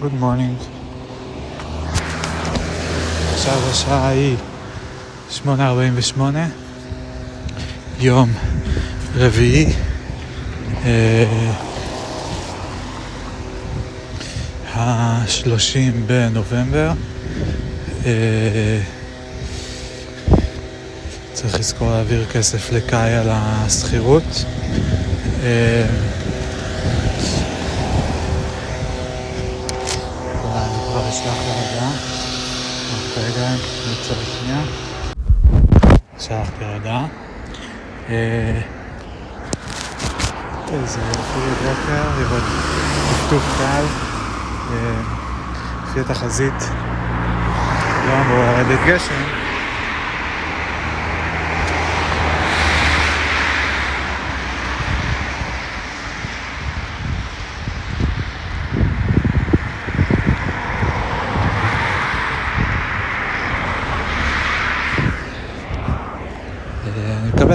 Good morning. עכשיו השעה היא 8.48, יום רביעי. אה, ה-30 בנובמבר. אה, צריך לזכור להעביר כסף לקאי על השכירות. אה, אני כבר אשלח לה הודעה. רק רגע, נעצור שנייה. שלחתי הודעה. אה, איזה יופי בוקר, לראות טפטוף קל. אה, לפי התחזית לא אמור לרדת גשם.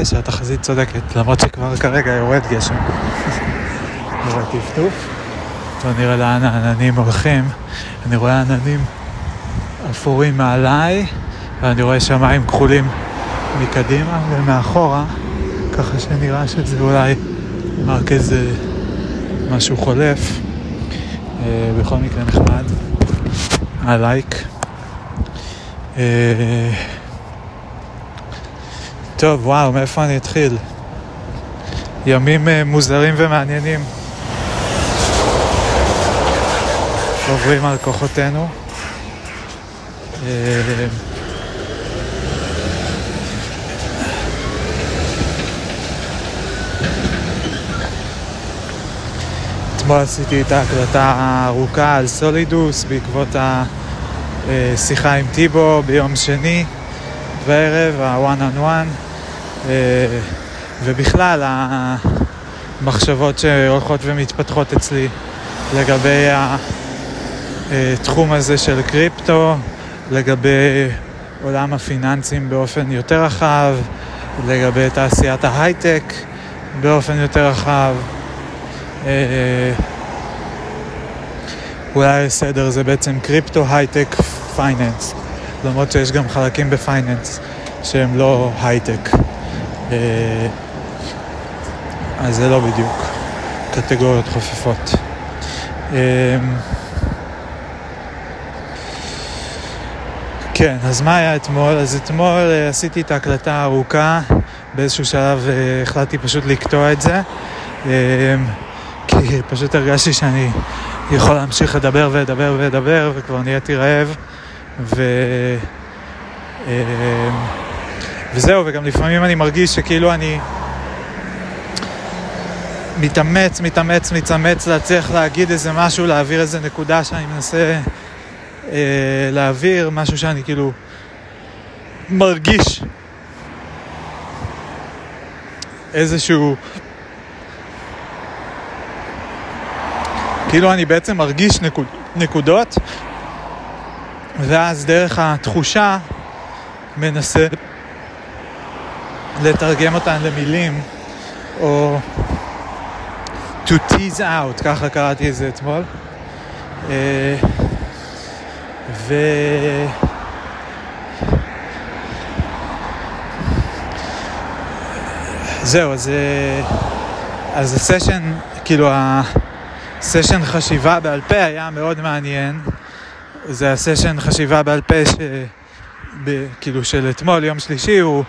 אה, מקווה שהתחזית צודקת, למרות שכבר כרגע יורד גשם. רואה טפטוף. בוא נראה לאן העננים הולכים. אני רואה עננים אפורים מעליי, ואני רואה שמיים כחולים מקדימה ומאחורה, ככה שנראה שזה אולי רק איזה משהו חולף. אה, בכל מקרה נחמד. הלייק. אה, טוב, וואו, מאיפה אני אתחיל? ימים אה, מוזרים ומעניינים. עוברים על כוחותינו. אה, אתמול עשיתי את ההקלטה הארוכה על סולידוס בעקבות השיחה עם טיבו ביום שני בערב, ה-one on one, ובכלל המחשבות שהולכות ומתפתחות אצלי לגבי התחום הזה של קריפטו, לגבי עולם הפיננסים באופן יותר רחב, לגבי תעשיית ההייטק באופן יותר רחב. אה, אולי הסדר זה בעצם קריפטו, הייטק, finance, למרות שיש גם חלקים ב finance שהם לא הייטק. אה, אז זה לא בדיוק קטגוריות חופפות. אמ, כן, אז מה היה אתמול? אז אתמול אה, עשיתי את ההקלטה הארוכה, באיזשהו שלב אה, החלטתי פשוט לקטוע את זה, אמ, כי פשוט הרגשתי שאני יכול להמשיך לדבר ולדבר ולדבר, וכבר נהייתי רעב, ו... וזהו, וגם לפעמים אני מרגיש שכאילו אני מתאמץ, מתאמץ, מתאמץ להצליח להגיד איזה משהו, להעביר איזה נקודה שאני מנסה אה, להעביר, משהו שאני כאילו מרגיש איזשהו... כאילו אני בעצם מרגיש נקוד, נקודות, ואז דרך התחושה מנסה לתרגם אותן למילים, או to tease out, ככה קראתי את זה אתמול. אה, ו... זהו, אז, אה, אז הסשן, כאילו הסשן חשיבה בעל פה היה מאוד מעניין. זה הסשן חשיבה בעל פה ש... ב... כאילו של אתמול, יום שלישי, הוא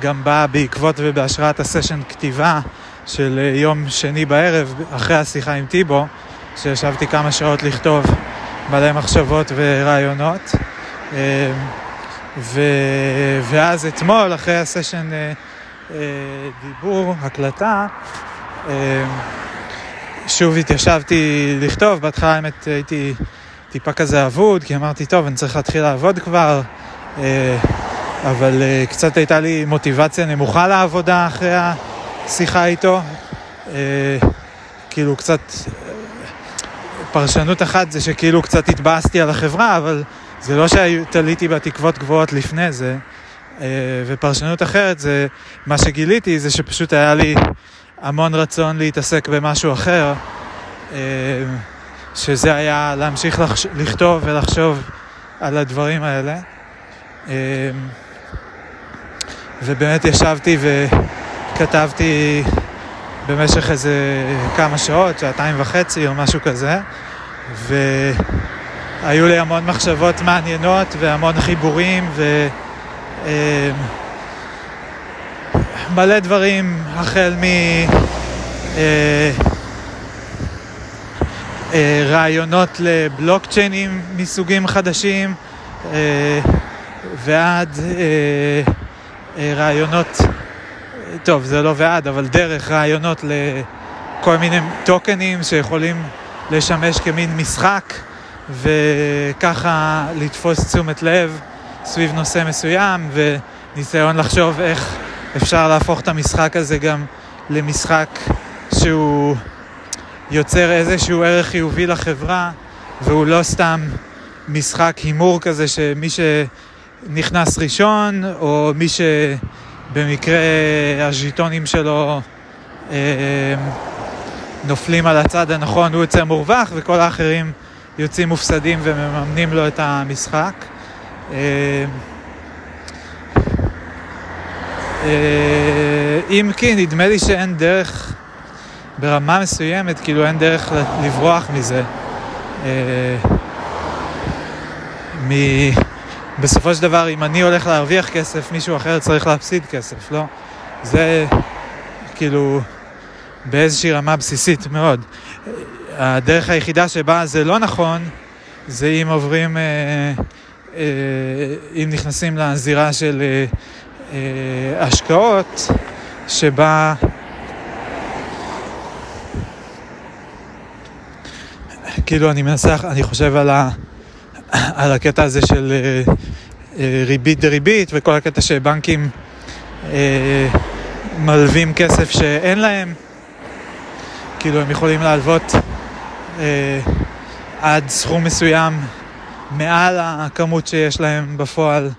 גם בא בעקבות ובהשראת הסשן כתיבה של אה, יום שני בערב, אחרי השיחה עם טיבו, שישבתי כמה שעות לכתוב מלא מחשבות ורעיונות. אה, ו... ואז אתמול, אחרי הסשן אה, דיבור, הקלטה, שוב התיישבתי לכתוב, בהתחלה האמת הייתי טיפה כזה אבוד, כי אמרתי, טוב, אני צריך להתחיל לעבוד כבר, אבל קצת הייתה לי מוטיבציה נמוכה לעבודה אחרי שיחה איתו, אה, כאילו קצת, פרשנות אחת זה שכאילו קצת התבאסתי על החברה, אבל זה לא שתליתי בה תקוות גבוהות לפני זה, אה, ופרשנות אחרת זה, מה שגיליתי זה שפשוט היה לי המון רצון להתעסק במשהו אחר, אה, שזה היה להמשיך לחש... לכתוב ולחשוב על הדברים האלה. אמ, ובאמת ישבתי וכתבתי במשך איזה כמה שעות, שעתיים וחצי או משהו כזה, והיו לי המון מחשבות מעניינות והמון חיבורים ו... אמ, מלא דברים החל מ... אה, אה, לבלוקצ'יינים מסוגים חדשים אה, ועד רעיונות, טוב זה לא ועד, אבל דרך רעיונות לכל מיני טוקנים שיכולים לשמש כמין משחק וככה לתפוס תשומת לב סביב נושא מסוים וניסיון לחשוב איך אפשר להפוך את המשחק הזה גם למשחק שהוא יוצר איזשהו ערך חיובי לחברה והוא לא סתם משחק הימור כזה שמי שנכנס ראשון או מי שבמקרה הז'יטונים שלו אה, נופלים על הצד הנכון הוא יוצא מורווח וכל האחרים יוצאים מופסדים ומממנים לו את המשחק. אה, אה, אם כי נדמה לי שאין דרך ברמה מסוימת, כאילו אין דרך לברוח מזה. אה. בסופו של דבר, אם אני הולך להרוויח כסף, מישהו אחר צריך להפסיד כסף, לא? זה כאילו באיזושהי רמה בסיסית מאוד. הדרך היחידה שבה זה לא נכון, זה אם עוברים, אה, אה, אם נכנסים לזירה של אה, אה, השקעות, שבה כאילו אני מנסח, אני חושב על, ה, על הקטע הזה של אה, אה, ריבית דריבית וכל הקטע שבנקים אה, מלווים כסף שאין להם, כאילו הם יכולים להלוות עד סכום מסוים מעל הכמות שיש להם בפועל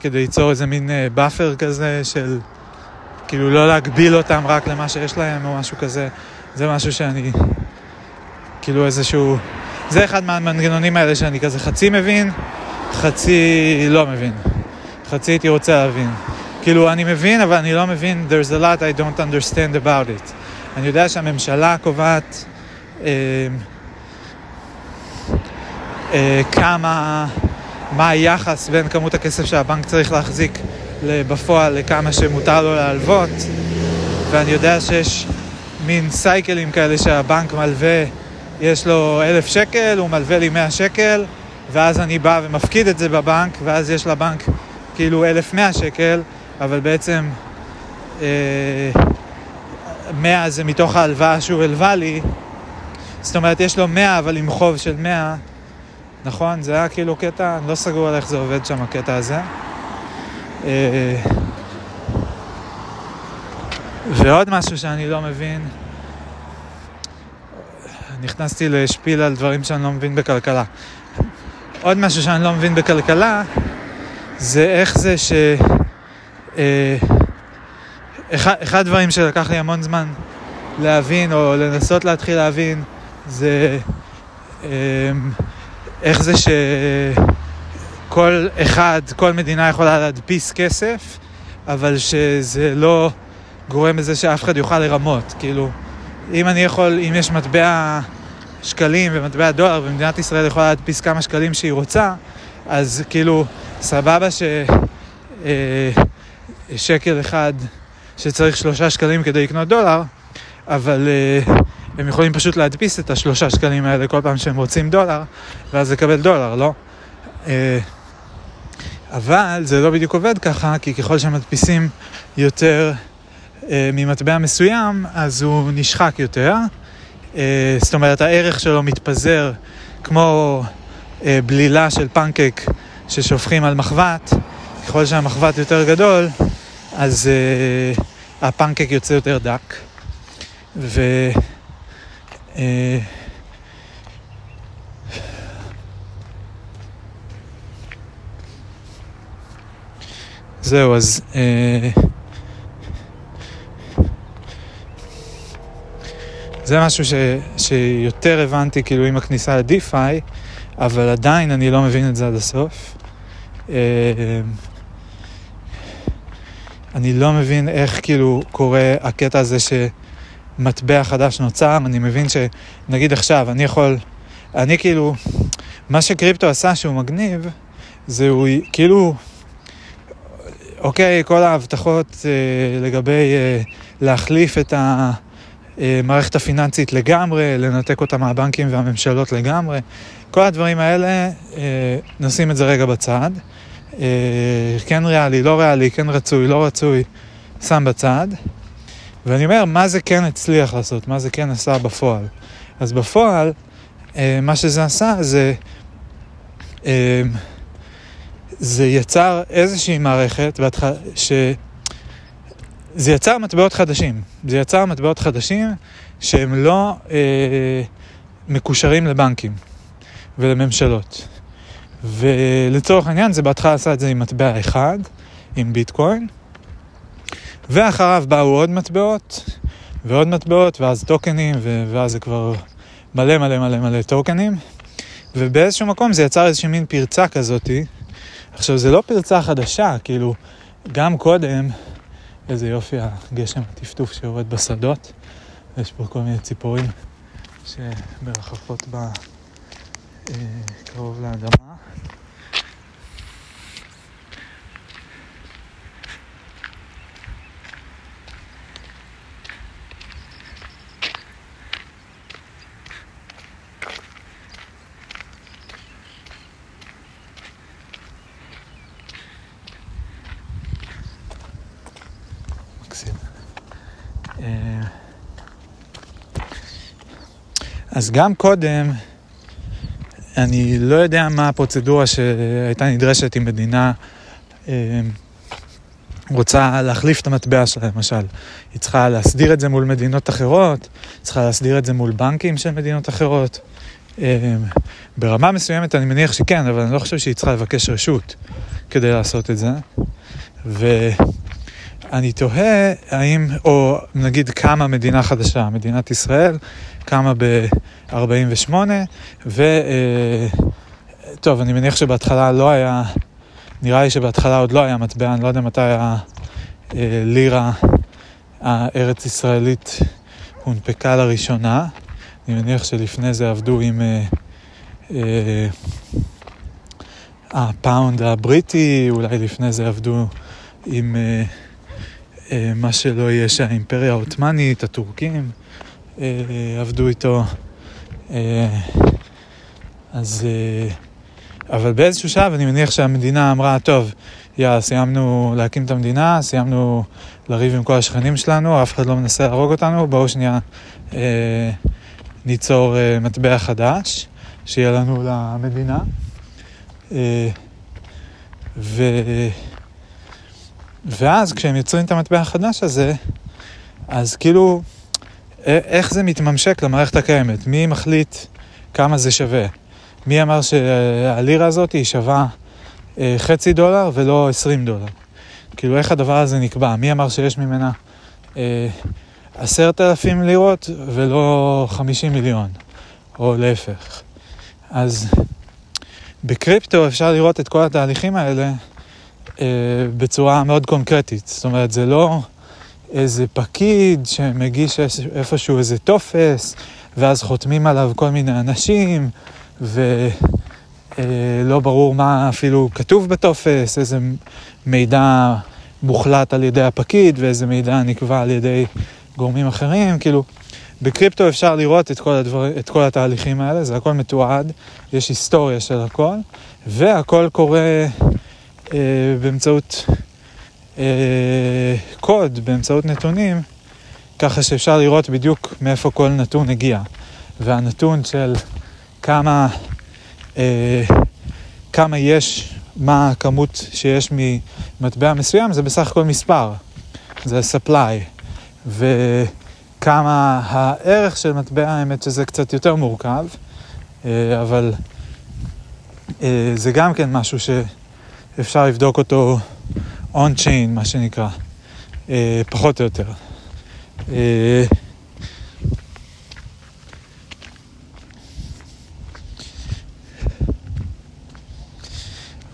כדי ליצור איזה מין buffer כזה של כאילו לא להגביל אותם רק למה שיש להם או משהו כזה, זה משהו שאני כאילו איזשהו... זה אחד מהמנגנונים האלה שאני כזה חצי מבין, חצי לא מבין. חצי הייתי רוצה להבין. כאילו, אני מבין, אבל אני לא מבין, there's a lot I don't understand about it. אני יודע שהממשלה קובעת אה, אה, כמה, מה היחס בין כמות הכסף שהבנק צריך להחזיק בפועל לכמה שמותר לו להלוות, ואני יודע שיש מין סייקלים כאלה שהבנק מלווה יש לו אלף שקל, הוא מלווה לי מאה שקל, ואז אני בא ומפקיד את זה בבנק, ואז יש לבנק כאילו אלף מאה שקל, אבל בעצם אה, מאה זה מתוך ההלוואה שהוא הלווה לי, זאת אומרת יש לו מאה אבל עם חוב של מאה, נכון? זה היה כאילו קטע, אני לא סגור על איך זה עובד שם הקטע הזה. אה, ועוד משהו שאני לא מבין, נכנסתי לשפיל על דברים שאני לא מבין בכלכלה. עוד משהו שאני לא מבין בכלכלה, זה איך זה ש... אה, אחד, אחד הדברים שלקח לי המון זמן להבין, או לנסות להתחיל להבין, זה אה, איך זה שכל אחד, כל מדינה יכולה להדפיס כסף, אבל שזה לא גורם לזה שאף אחד יוכל לרמות. כאילו, אם אני יכול, אם יש מטבע שקלים ומטבע דולר ומדינת ישראל יכולה להדפיס כמה שקלים שהיא רוצה, אז כאילו, סבבה ששקל אה, אחד שצריך שלושה שקלים כדי לקנות דולר, אבל אה, הם יכולים פשוט להדפיס את השלושה שקלים האלה כל פעם שהם רוצים דולר, ואז לקבל דולר, לא? אה, אבל זה לא בדיוק עובד ככה, כי ככל שמדפיסים יותר אה, ממטבע מסוים, אז הוא נשחק יותר. אה, זאת אומרת, הערך שלו מתפזר כמו אה, בלילה של פנקק ששופכים על מחבת. ככל שהמחבת יותר גדול, אז הפנקק יוצא יותר דק. ו... זהו, אז... זה משהו ש, שיותר הבנתי כאילו עם הכניסה ל-DeFi, אבל עדיין אני לא מבין את זה עד הסוף. אה, אני לא מבין איך כאילו קורה הקטע הזה שמטבע חדש נוצר, אני מבין שנגיד עכשיו, אני יכול, אני כאילו, מה שקריפטו עשה שהוא מגניב, זה הוא כאילו, אוקיי, כל ההבטחות אה, לגבי אה, להחליף את המערכת הפיננסית לגמרי, לנתק אותה מהבנקים והממשלות לגמרי, כל הדברים האלה, אה, נשים את זה רגע בצד. אה, כן ריאלי, לא ריאלי, כן רצוי, לא רצוי, שם בצד. ואני אומר, מה זה כן הצליח לעשות? מה זה כן עשה בפועל? אז בפועל, אה, מה שזה עשה זה, אה, זה יצר איזושהי מערכת, ש... זה יצר מטבעות חדשים. זה יצר מטבעות חדשים שהם לא אה, מקושרים לבנקים ולממשלות. ולצורך העניין זה בהתחלה עשה את זה עם מטבע אחד, עם ביטקוין, ואחריו באו עוד מטבעות, ועוד מטבעות, ואז טוקנים, ואז זה כבר מלא מלא מלא מלא טוקנים, ובאיזשהו מקום זה יצר איזושהי מין פרצה כזאתי. עכשיו, זה לא פרצה חדשה, כאילו, גם קודם, איזה יופי הגשם הטפטוף שיורד בשדות, יש פה כל מיני ציפורים שמרחפות ב... אה, קרוב לאדמה. אז גם קודם, אני לא יודע מה הפרוצדורה שהייתה נדרשת אם מדינה אה, רוצה להחליף את המטבע שלה, למשל. היא צריכה להסדיר את זה מול מדינות אחרות, צריכה להסדיר את זה מול בנקים של מדינות אחרות. אה, ברמה מסוימת אני מניח שכן, אבל אני לא חושב שהיא צריכה לבקש רשות כדי לעשות את זה. ואני תוהה האם, או נגיד קמה מדינה חדשה, מדינת ישראל קמה ב-48, ו... אה, טוב, אני מניח שבהתחלה לא היה, נראה לי שבהתחלה עוד לא היה מטבע, אני לא יודע מתי הלירה הארץ ישראלית הונפקה לראשונה. אני מניח שלפני זה עבדו עם אה, אה, הפאונד הבריטי, אולי לפני זה עבדו עם אה, אה, מה שלא יהיה שהאימפריה העות'מאנית, הטורקים. אה, עבדו איתו. אה, אז... אה, אבל באיזשהו שלב אני מניח שהמדינה אמרה, טוב, יאללה, סיימנו להקים את המדינה, סיימנו לריב עם כל השכנים שלנו, אף אחד לא מנסה להרוג אותנו, בואו שנייה אה, ניצור אה, מטבע חדש, שיהיה לנו למדינה. אה, ו... ואז כשהם יוצרים את המטבע החדש הזה, אז כאילו איך זה מתממשק למערכת הקיימת? מי מחליט כמה זה שווה? מי אמר שהלירה הזאת היא שווה אה, חצי דולר ולא עשרים דולר? כאילו, איך הדבר הזה נקבע? מי אמר שיש ממנה אה, עשרת אלפים לירות ולא חמישים מיליון, או להפך? אז בקריפטו אפשר לראות את כל התהליכים האלה אה, בצורה מאוד קונקרטית. זאת אומרת, זה לא... איזה פקיד שמגיש איפשהו איזה טופס, ואז חותמים עליו כל מיני אנשים, ולא אה, ברור מה אפילו כתוב בטופס, איזה מידע מוחלט על ידי הפקיד ואיזה מידע נקבע על ידי גורמים אחרים, כאילו בקריפטו אפשר לראות את כל, הדבר, את כל התהליכים האלה, זה הכל מתועד, יש היסטוריה של הכל, והכל קורה באמצעות אה, קוד באמצעות נתונים, ככה שאפשר לראות בדיוק מאיפה כל נתון הגיע. והנתון של כמה, אה, כמה יש, מה הכמות שיש ממטבע מסוים, זה בסך הכל מספר, זה supply. וכמה הערך של מטבע, האמת שזה קצת יותר מורכב, אה, אבל אה, זה גם כן משהו אפשר לבדוק אותו on-chain, מה שנקרא, אה, פחות או יותר. אה,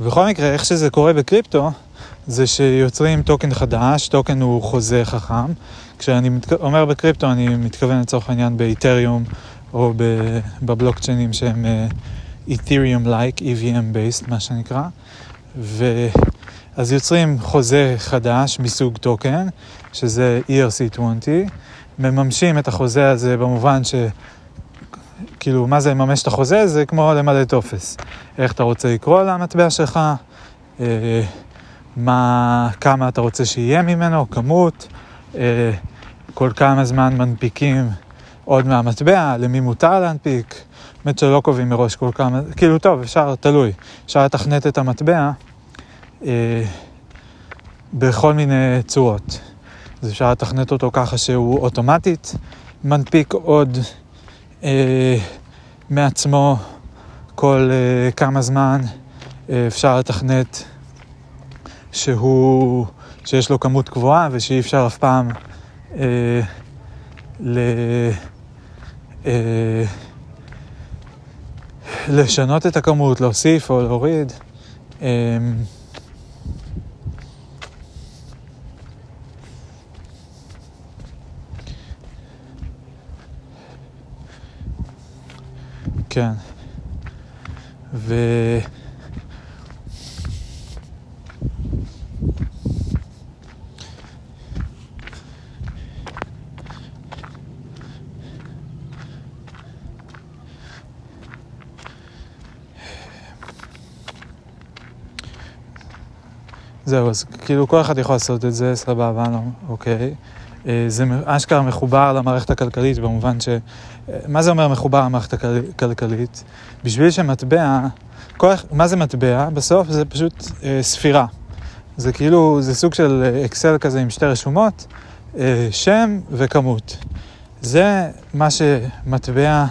בכל מקרה, איך שזה קורה בקריפטו, זה שיוצרים token חדש, token הוא חוזה חכם. כשאני מתכ... אומר בקריפטו, אני מתכוון לצורך העניין באיתריום או בבלוקצ'יינים שהם אה, Ethereum-like, EVM-based, מה שנקרא. ו... אז יוצרים חוזה חדש מסוג token, שזה ERC20, מממשים את החוזה הזה במובן ש... כאילו, מה זה לממש את החוזה? זה כמו למלא טופס. איך אתה רוצה לקרוא למטבע שלך, אה, מה, כמה אתה רוצה שיהיה ממנו, כמות, אה, כל כמה זמן מנפיקים עוד מהמטבע, למי מותר להנפיק. באמת שלא קובעים מראש כל כמה, כאילו טוב, אפשר, תלוי. אפשר לתכנת את המטבע אה, בכל מיני צורות. אז אפשר לתכנת אותו ככה שהוא אוטומטית מנפיק עוד אה, מעצמו כל אה, כמה זמן. אה, אפשר לתכנת שהוא, שיש לו כמות גבוהה ושאי אפשר אף פעם אה, ל... אה, לשנות את הכמות, להוסיף או להוריד. אה, כן. ו... זהו, אז כאילו כל אחד יכול לעשות את זה, סבבה, לא, אוקיי. אה, זה אשכרה מחובר למערכת הכלכלית במובן ש... אה, מה זה אומר מחובר למערכת הכלכלית? בשביל שמטבע, כל... מה זה מטבע? בסוף זה פשוט אה, ספירה. זה כאילו, זה סוג של אקסל כזה עם שתי רשומות, אה, שם וכמות. זה מה שמטבע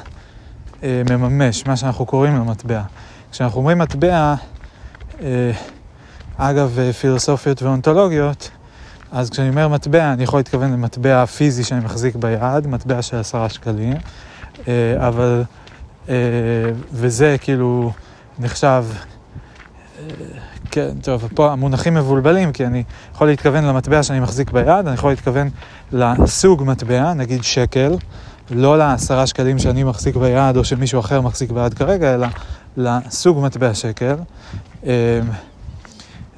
אה, מממש, מה שאנחנו קוראים לו מטבע. כשאנחנו אומרים מטבע, אה, אגב אה, פילוסופיות ואונתולוגיות, אז כשאני אומר מטבע, אני יכול להתכוון למטבע פיזי שאני מחזיק ביד, מטבע של עשרה שקלים, אה, אבל, אה, וזה כאילו נחשב, כן, טוב, פה המונחים מבולבלים, כי אני יכול להתכוון למטבע שאני מחזיק ביד, אני יכול להתכוון לסוג מטבע, נגיד שקל, לא לעשרה שקלים שאני מחזיק ביד או שמישהו אחר מחזיק ביד כרגע, אלא לסוג מטבע שקל.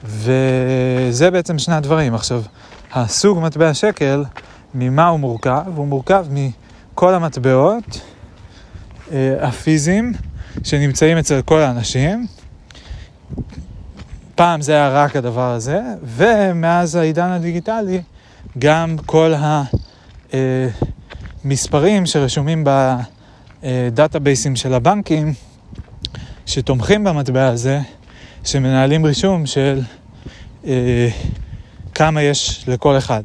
וזה בעצם שני הדברים. עכשיו, הסוג מטבע שקל, ממה הוא מורכב? הוא מורכב מכל המטבעות אה, הפיזיים שנמצאים אצל כל האנשים. פעם זה היה רק הדבר הזה, ומאז העידן הדיגיטלי, גם כל המספרים שרשומים בדאטאבייסים של הבנקים, שתומכים במטבע הזה, שמנהלים רישום של אה, כמה יש לכל אחד.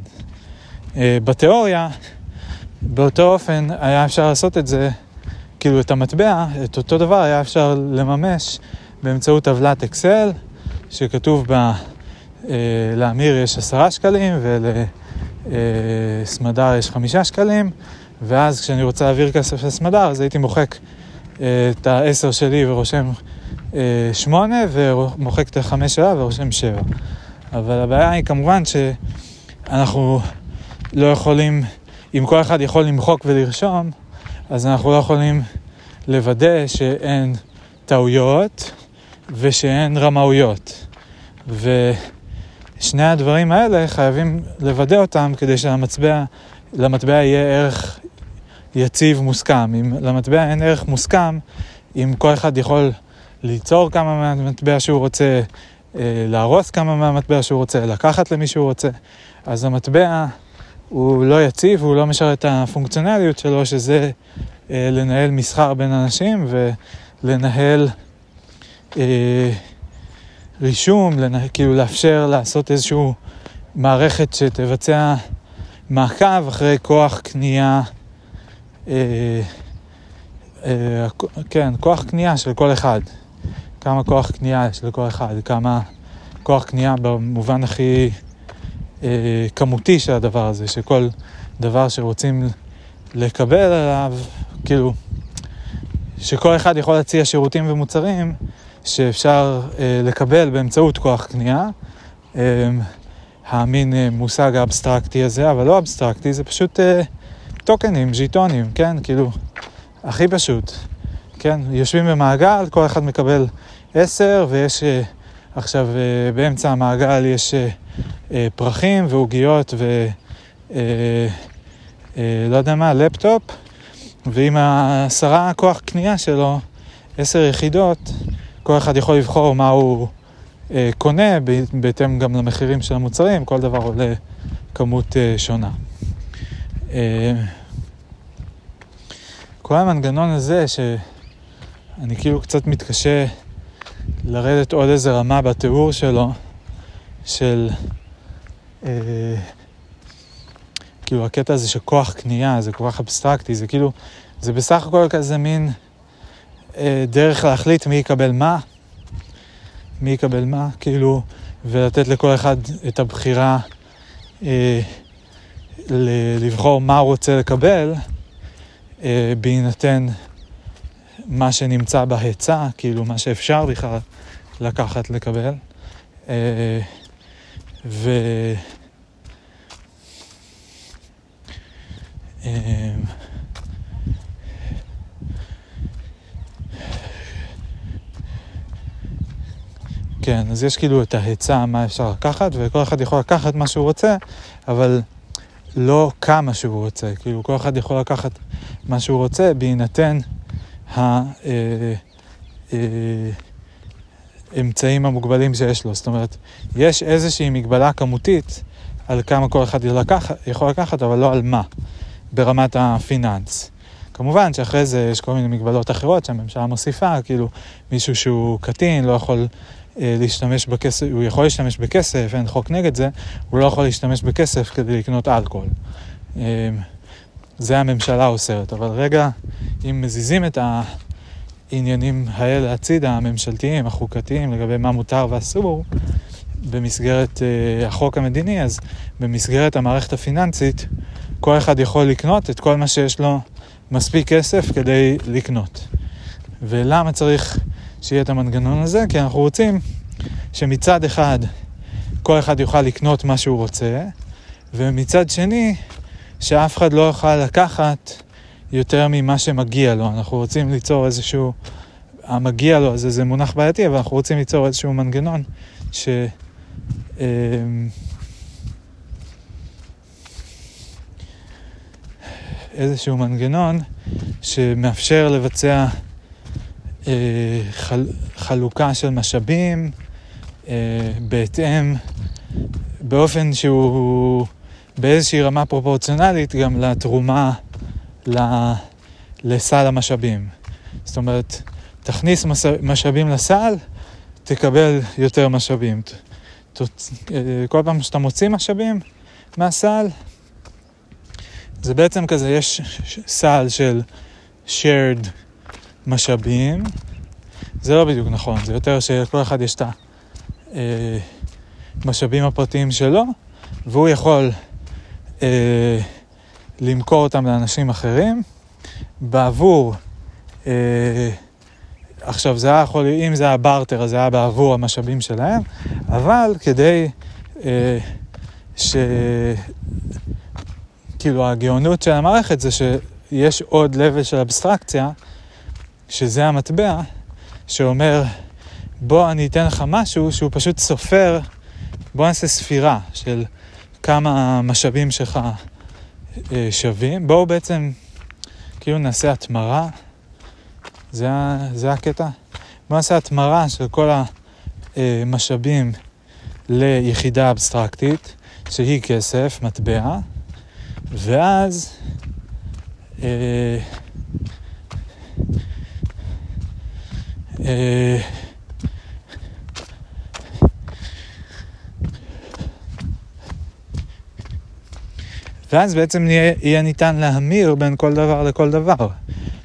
אה, בתיאוריה, באותו אופן היה אפשר לעשות את זה, כאילו את המטבע, את אותו דבר היה אפשר לממש באמצעות טבלת אקסל, שכתוב בה אה, לאמיר יש עשרה שקלים ולסמדר אה, יש חמישה שקלים, ואז כשאני רוצה להעביר כסף לסמדר, אז הייתי מוחק אה, את העשר שלי ורושם אה, שמונה, ומוחק את החמש שלה ורושם שבע. אבל הבעיה היא כמובן שאנחנו לא יכולים, אם כל אחד יכול למחוק ולרשום, אז אנחנו לא יכולים לוודא שאין טעויות ושאין רמאויות. ושני הדברים האלה חייבים לוודא אותם כדי שלמטבע למטבע יהיה ערך יציב מוסכם. אם למטבע אין ערך מוסכם, אם כל אחד יכול ליצור כמה מהמטבע שהוא רוצה, אה, להרוס כמה מהמטבע שהוא רוצה, לקחת למי שהוא רוצה. אז המטבע הוא לא יציב, הוא לא משרת את הפונקציונליות שלו, שזה אה, לנהל מסחר בין אנשים ולנהל אה, רישום, לנה, כאילו לאפשר לעשות איזושהי מערכת שתבצע מעקב אחרי כוח קנייה, אה, אה, כן, כוח קנייה של כל אחד. כמה כוח קנייה יש לכל אחד, כמה כוח קנייה במובן הכי אה, כמותי של הדבר הזה, שכל דבר שרוצים לקבל עליו, כאילו, שכל אחד יכול להציע שירותים ומוצרים שאפשר אה, לקבל באמצעות כוח קנייה. אה, המין אה, מושג האבסטרקטי הזה, אבל לא אבסטרקטי, זה פשוט אה, טוקנים, ז'יטונים, כן? כאילו, הכי פשוט. כן? יושבים במעגל, כל אחד מקבל עשר, ויש אה, עכשיו אה, באמצע המעגל יש אה, פרחים ועוגיות ו... אה, אה, לא יודע מה, לפטופ, ועם העשרה כוח קנייה שלו, עשר יחידות, כל אחד יכול לבחור מה הוא קונה, בהתאם גם למחירים של המוצרים, כל דבר עולה כמות שונה. כל המנגנון הזה, שאני כאילו קצת מתקשה לרדת עוד איזה רמה בתיאור שלו, של אה, כאילו הקטע הזה של כוח קנייה, זה כל כך אבסטרקטי, זה כאילו, זה בסך הכל כזה מין אה, דרך להחליט מי יקבל מה, מי יקבל מה, כאילו, ולתת לכל אחד את הבחירה אה, לבחור מה הוא רוצה לקבל, אה, בהינתן מה שנמצא בהיצע, כאילו מה שאפשר בכלל לקחת, לקבל. אה, ו... אה, כן, אז יש כאילו את ההיצע מה אפשר לקחת, וכל אחד יכול לקחת מה שהוא רוצה, אבל לא כמה שהוא רוצה. כאילו, כל אחד יכול לקחת מה שהוא רוצה בהינתן האמצעים אה, אה, המוגבלים שיש לו. זאת אומרת, יש איזושהי מגבלה כמותית על כמה כל אחד יכול לקחת, אבל לא על מה, ברמת הפיננס. כמובן שאחרי זה יש כל מיני מגבלות אחרות שהממשלה מוסיפה, כאילו מישהו שהוא קטין לא יכול אה, להשתמש בכסף, הוא יכול להשתמש בכסף, אין חוק נגד זה, הוא לא יכול להשתמש בכסף כדי לקנות אלכוהול. אה, זה הממשלה אוסרת, אבל רגע, אם מזיזים את העניינים האלה הצידה, הממשלתיים, החוקתיים, לגבי מה מותר ואסור, במסגרת uh, החוק המדיני, אז במסגרת המערכת הפיננסית, כל אחד יכול לקנות את כל מה שיש לו מספיק כסף כדי לקנות. ולמה צריך שיהיה את המנגנון הזה? כי אנחנו רוצים שמצד אחד כל אחד יוכל לקנות מה שהוא רוצה, ומצד שני, שאף אחד לא יוכל לקחת יותר ממה שמגיע לו. אנחנו רוצים ליצור איזשהו... המגיע לו, זה, זה מונח בעייתי, אבל אנחנו רוצים ליצור איזשהו מנגנון ש... אמ, איזשהו מנגנון שמאפשר לבצע אה, חל, חלוקה של משאבים אה, בהתאם, באופן שהוא באיזושהי רמה פרופורציונלית גם לתרומה לסל המשאבים. זאת אומרת, תכניס משאבים לסל, תקבל יותר משאבים. כל פעם שאתה מוציא משאבים מהסל, זה בעצם כזה, יש סל של shared משאבים. זה לא בדיוק נכון, זה יותר שלכל אחד יש את המשאבים אה, הפרטיים שלו, והוא יכול אה, למכור אותם לאנשים אחרים. בעבור, אה, עכשיו זה היה יכול, אם זה היה בארטר אז זה היה בעבור המשאבים שלהם, אבל כדי אה, ש... כאילו הגאונות של המערכת זה שיש עוד לבל של אבסטרקציה, שזה המטבע, שאומר בוא אני אתן לך משהו שהוא פשוט סופר, בוא נעשה ספירה של כמה המשאבים שלך אה, שווים. בואו בעצם כאילו נעשה התמרה, זה, זה הקטע. בואו נעשה התמרה של כל המשאבים ליחידה אבסטרקטית, שהיא כסף, מטבע, ואז אה, אה, ואז בעצם יהיה, ניתן להמיר בין כל דבר לכל דבר.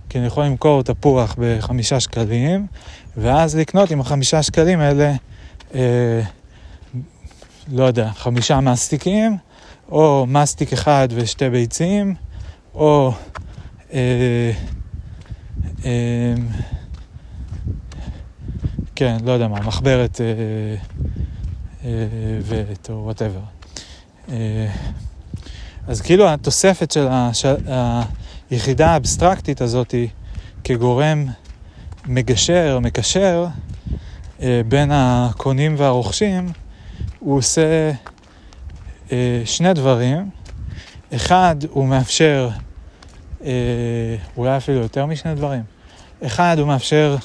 כי אני יכול למכור תפוח בחמישה שקלים, ואז לקנות עם החמישה שקלים האלה, אה, לא יודע, חמישה מסטיקים, או מסטיק אחד ושתי ביצים, או אה, אה, כן, לא יודע מה, מחברת ואת או וואטאבר. אז כאילו התוספת של היחידה האבסטרקטית הזאת כגורם מגשר, מקשר בין הקונים והרוכשים, הוא עושה שני דברים. אחד, הוא מאפשר, אולי אפילו יותר משני דברים. אחד, הוא מאפשר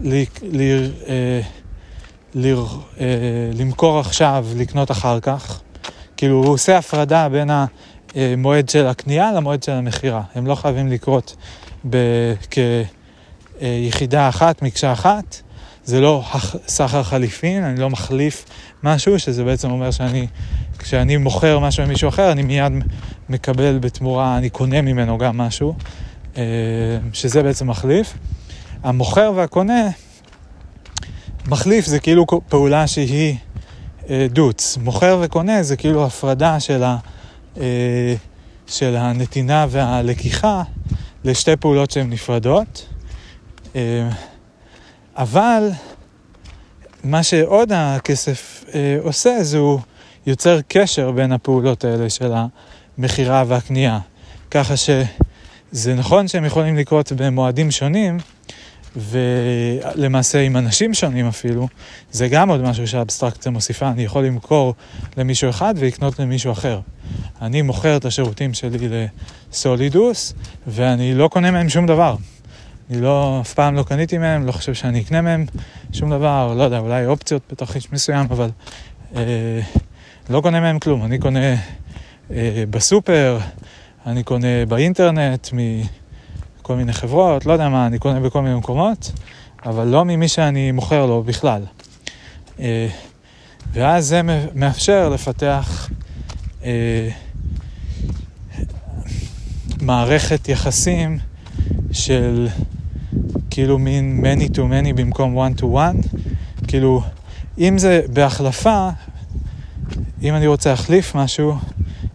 ל, ל, אה, ל, אה, למכור עכשיו, לקנות אחר כך. כאילו, הוא עושה הפרדה בין המועד של הקנייה למועד של המכירה. הם לא חייבים לקרות ב- כיחידה אחת, מקשה אחת. זה לא סחר חליפין, אני לא מחליף משהו, שזה בעצם אומר שאני, כשאני מוכר משהו למישהו אחר, אני מיד מקבל בתמורה, אני קונה ממנו גם משהו, אה, שזה בעצם מחליף. המוכר והקונה, מחליף זה כאילו פעולה שהיא דוץ. מוכר וקונה זה כאילו הפרדה של, ה, אה, של הנתינה והלקיחה לשתי פעולות שהן נפרדות. אה, אבל מה שעוד הכסף אה, עושה זה הוא יוצר קשר בין הפעולות האלה של המכירה והקנייה. ככה שזה נכון שהם יכולים לקרות במועדים שונים, ולמעשה עם אנשים שונים אפילו, זה גם עוד משהו שהאבסטרקציה מוסיפה. אני יכול למכור למישהו אחד ולקנות למישהו אחר. אני מוכר את השירותים שלי לסולידוס, ואני לא קונה מהם שום דבר. אני לא, אף פעם לא קניתי מהם, לא חושב שאני אקנה מהם שום דבר, לא יודע, אולי אופציות בתרחיש מסוים, אבל אה, לא קונה מהם כלום. אני קונה אה, בסופר, אני קונה באינטרנט, מכל מיני חברות, לא יודע מה, אני קונה בכל מיני מקומות, אבל לא ממי שאני מוכר לו בכלל. אה, ואז זה מאפשר לפתח אה, מערכת יחסים של כאילו מין many to many במקום one to one. כאילו, אם זה בהחלפה, אם אני רוצה להחליף משהו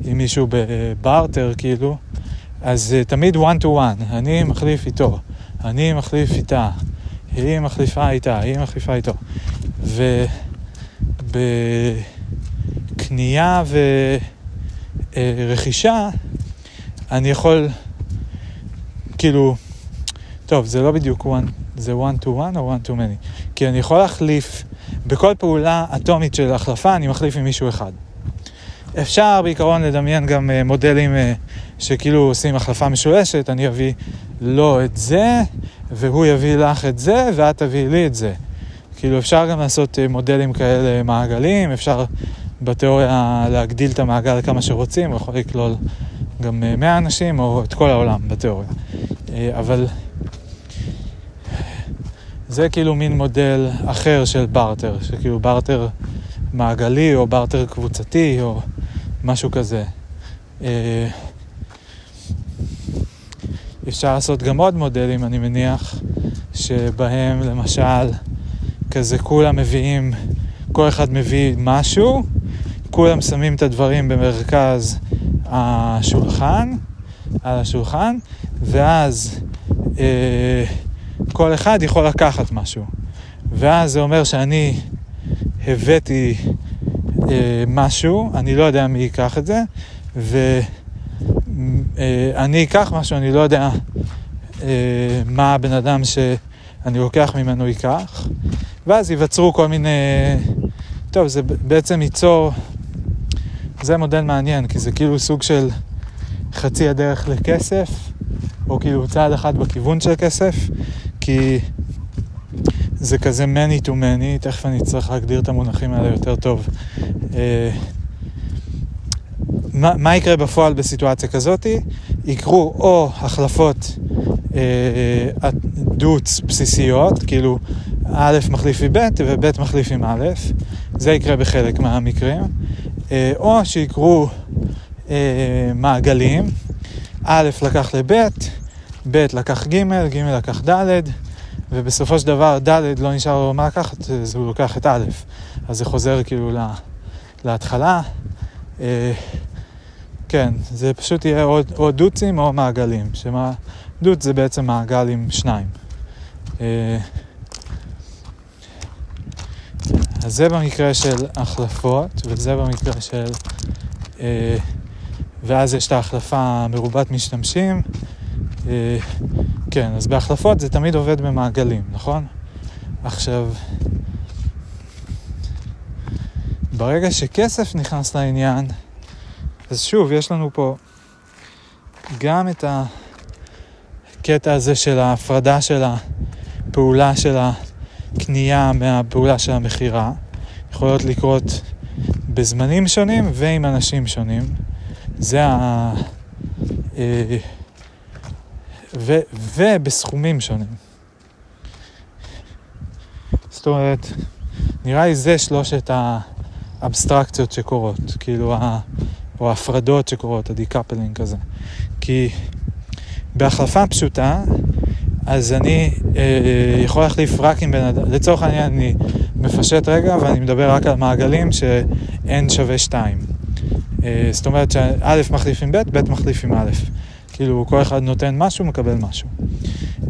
עם מישהו בברטר, כאילו, אז uh, תמיד one to one. אני מחליף איתו, אני מחליף איתה, היא מחליפה איתה, היא מחליפה איתו. ובקנייה ורכישה, אה, אני יכול, כאילו, טוב, זה לא בדיוק one, זה one to one או one to many. כי אני יכול להחליף, בכל פעולה אטומית של החלפה, אני מחליף עם מישהו אחד. אפשר בעיקרון לדמיין גם uh, מודלים uh, שכאילו עושים החלפה משולשת, אני אביא לו את זה, והוא יביא לך את זה, ואת תביאי לי את זה. כאילו אפשר גם לעשות uh, מודלים כאלה מעגלים, אפשר בתיאוריה להגדיל את המעגל כמה שרוצים, הוא יכול לכלול גם uh, 100 אנשים או את כל העולם בתיאוריה. אבל זה כאילו מין מודל אחר של בארטר, שכאילו בארטר מעגלי או בארטר קבוצתי או משהו כזה. אה, אפשר לעשות גם עוד מודלים, אני מניח, שבהם למשל כזה כולם מביאים, כל אחד מביא משהו, כולם שמים את הדברים במרכז השולחן, על השולחן, ואז אה, כל אחד יכול לקחת משהו. ואז זה אומר שאני הבאתי אה, משהו, אני לא יודע מי ייקח את זה, ואני אה, אקח משהו, אני לא יודע אה, מה הבן אדם שאני לוקח ממנו ייקח, ואז ייווצרו כל מיני... טוב, זה בעצם ייצור... זה מודל מעניין, כי זה כאילו סוג של חצי הדרך לכסף, או כאילו צעד אחד בכיוון של כסף, כי זה כזה many to many, תכף אני אצטרך להגדיר את המונחים האלה יותר טוב. אה, מה, מה יקרה בפועל בסיטואציה כזאת? יקרו או החלפות אה, דוץ בסיסיות, כאילו א' מחליף עם ב' וב' מחליף עם א', זה יקרה בחלק מהמקרים, אה, או שיקרו אה, מעגלים, א' לקח לב', ב' לקח ג', ג' לקח ד', ובסופו של דבר ד' לא נשאר לו מה לקחת, אז הוא לוקח את א', אז זה חוזר כאילו לה, להתחלה. אה, כן, זה פשוט יהיה או, או דוצים או מעגלים, שמה, דוץ זה בעצם מעגל עם שניים. אה, אז זה במקרה של החלפות, וזה במקרה של... אה, ואז יש את ההחלפה מרובת משתמשים. אה, כן, אז בהחלפות זה תמיד עובד במעגלים, נכון? עכשיו, ברגע שכסף נכנס לעניין, אז שוב, יש לנו פה גם את הקטע הזה של ההפרדה של הפעולה של הקנייה מהפעולה של המכירה. יכולות לקרות בזמנים שונים ועם אנשים שונים. זה ה... ו... ובסכומים שונים. זאת אומרת, נראה לי זה שלושת האבסטרקציות שקורות, כאילו, ה... או ההפרדות שקורות, ה decoupling כזה. כי בהחלפה פשוטה, אז אני אה, יכול להחליף רק עם בן אדם, לצורך העניין אני מפשט רגע ואני מדבר רק על מעגלים ש-n שווה 2. אה, זאת אומרת שא' מחליף עם ב', ב' מחליף עם א'. כאילו כל אחד נותן משהו, מקבל משהו.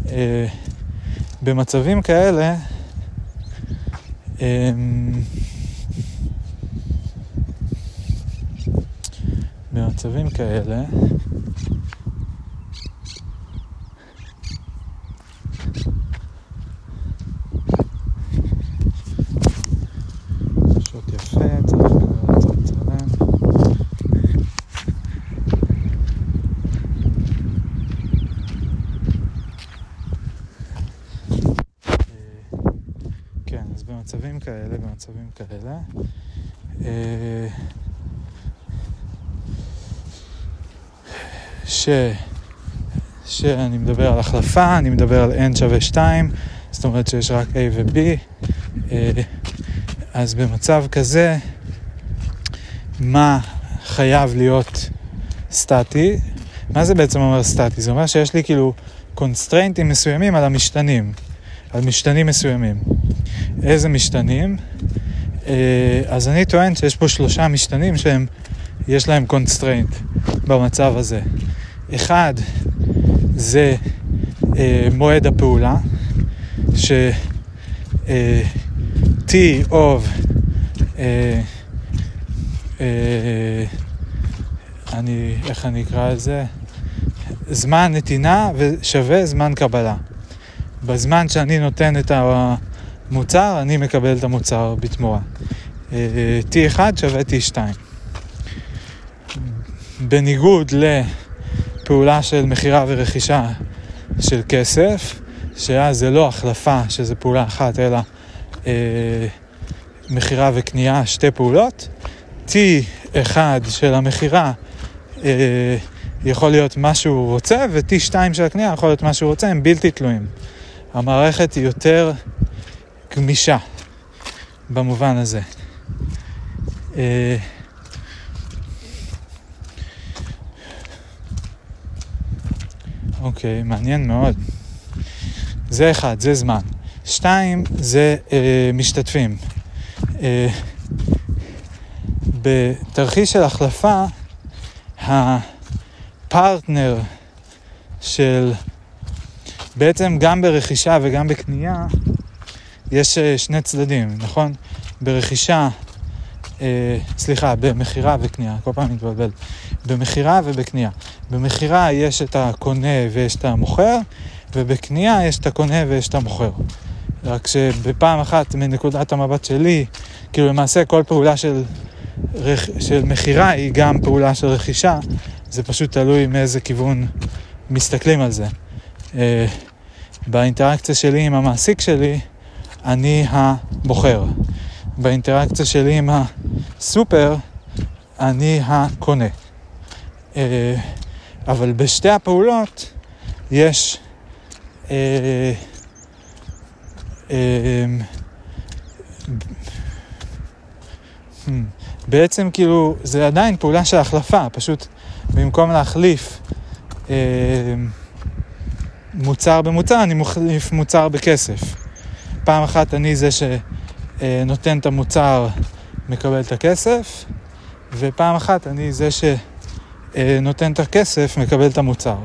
אה, במצבים כאלה, אה, במצבים כאלה, כאלה, במצבים כאלה. אה, ש... שאני מדבר על החלפה, אני מדבר על n שווה 2, זאת אומרת שיש רק a ו-b, אה, אז במצב כזה, מה חייב להיות סטטי? מה זה בעצם אומר סטטי? זה אומר שיש לי כאילו קונסטריינטים מסוימים על המשתנים, על משתנים מסוימים. איזה משתנים? אה, אז אני טוען שיש פה שלושה משתנים שהם, יש להם constraint במצב הזה. אחד, זה אה, מועד הפעולה, ש... אה, of אה, אה, אני, איך אני אקרא לזה? זמן נתינה ושווה זמן קבלה. בזמן שאני נותן את המוצר, אני מקבל את המוצר בתמורה. אה, T1 שווה T2. בניגוד לפעולה של מכירה ורכישה של כסף, שאז זה לא החלפה, שזה פעולה אחת, אלא אה, מכירה וקנייה, שתי פעולות. T1 של המכירה אה, יכול להיות מה שהוא רוצה, ו-T2 של הקנייה יכול להיות מה שהוא רוצה, הם בלתי תלויים. המערכת היא יותר גמישה במובן הזה. אה, אוקיי, מעניין מאוד. זה אחד, זה זמן. שתיים, זה אה, משתתפים. אה, בתרחיש של החלפה, הפרטנר של בעצם גם ברכישה וגם בקנייה יש אה, שני צדדים, נכון? ברכישה, אה, סליחה, במכירה וקנייה, כל פעם מתבלבל. במכירה ובקנייה. במכירה יש את הקונה ויש את המוכר, ובקנייה יש את הקונה ויש את המוכר. רק שבפעם אחת מנקודת המבט שלי, כאילו למעשה כל פעולה של, רכ... של מכירה היא גם פעולה של רכישה, זה פשוט תלוי מאיזה כיוון מסתכלים על זה. אה, באינטראקציה שלי עם המעסיק שלי, אני המוכר. באינטראקציה שלי עם הסופר, אני הקונה. אה, אבל בשתי הפעולות יש אה, בעצם כאילו זה עדיין פעולה של החלפה, פשוט במקום להחליף מוצר במוצר, אני מחליף מוצר בכסף. פעם אחת אני זה שנותן את המוצר, מקבל את הכסף, ופעם אחת אני זה שנותן את הכסף, מקבל את המוצר.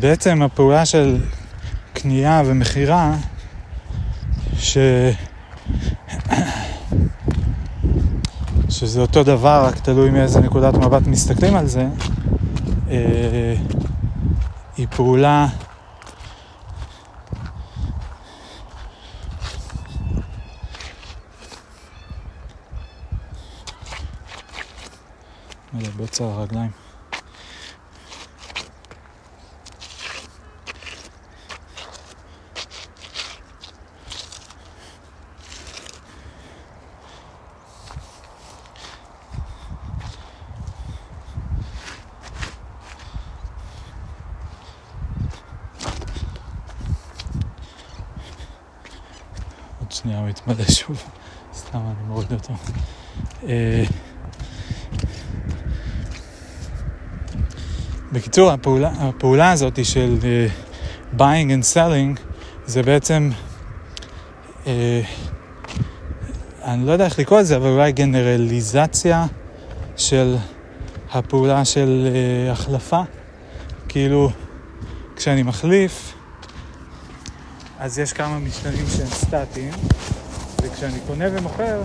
בעצם הפעולה של קנייה ומכירה, ש... שזה אותו דבר, רק תלוי מאיזה נקודת מבט מסתכלים על זה, אה, היא פעולה בצע הרגליים. יתמלא שוב, סתם אני מוריד אותו. אה, בקיצור, הפעולה, הפעולה הזאת של uh, buying and selling זה בעצם, uh, אני לא יודע איך לקרוא לזה, אבל אולי גנרליזציה של הפעולה של uh, החלפה. כאילו, כשאני מחליף, אז יש כמה משתנים שהם סטטיים, וכשאני קונה ומוכר,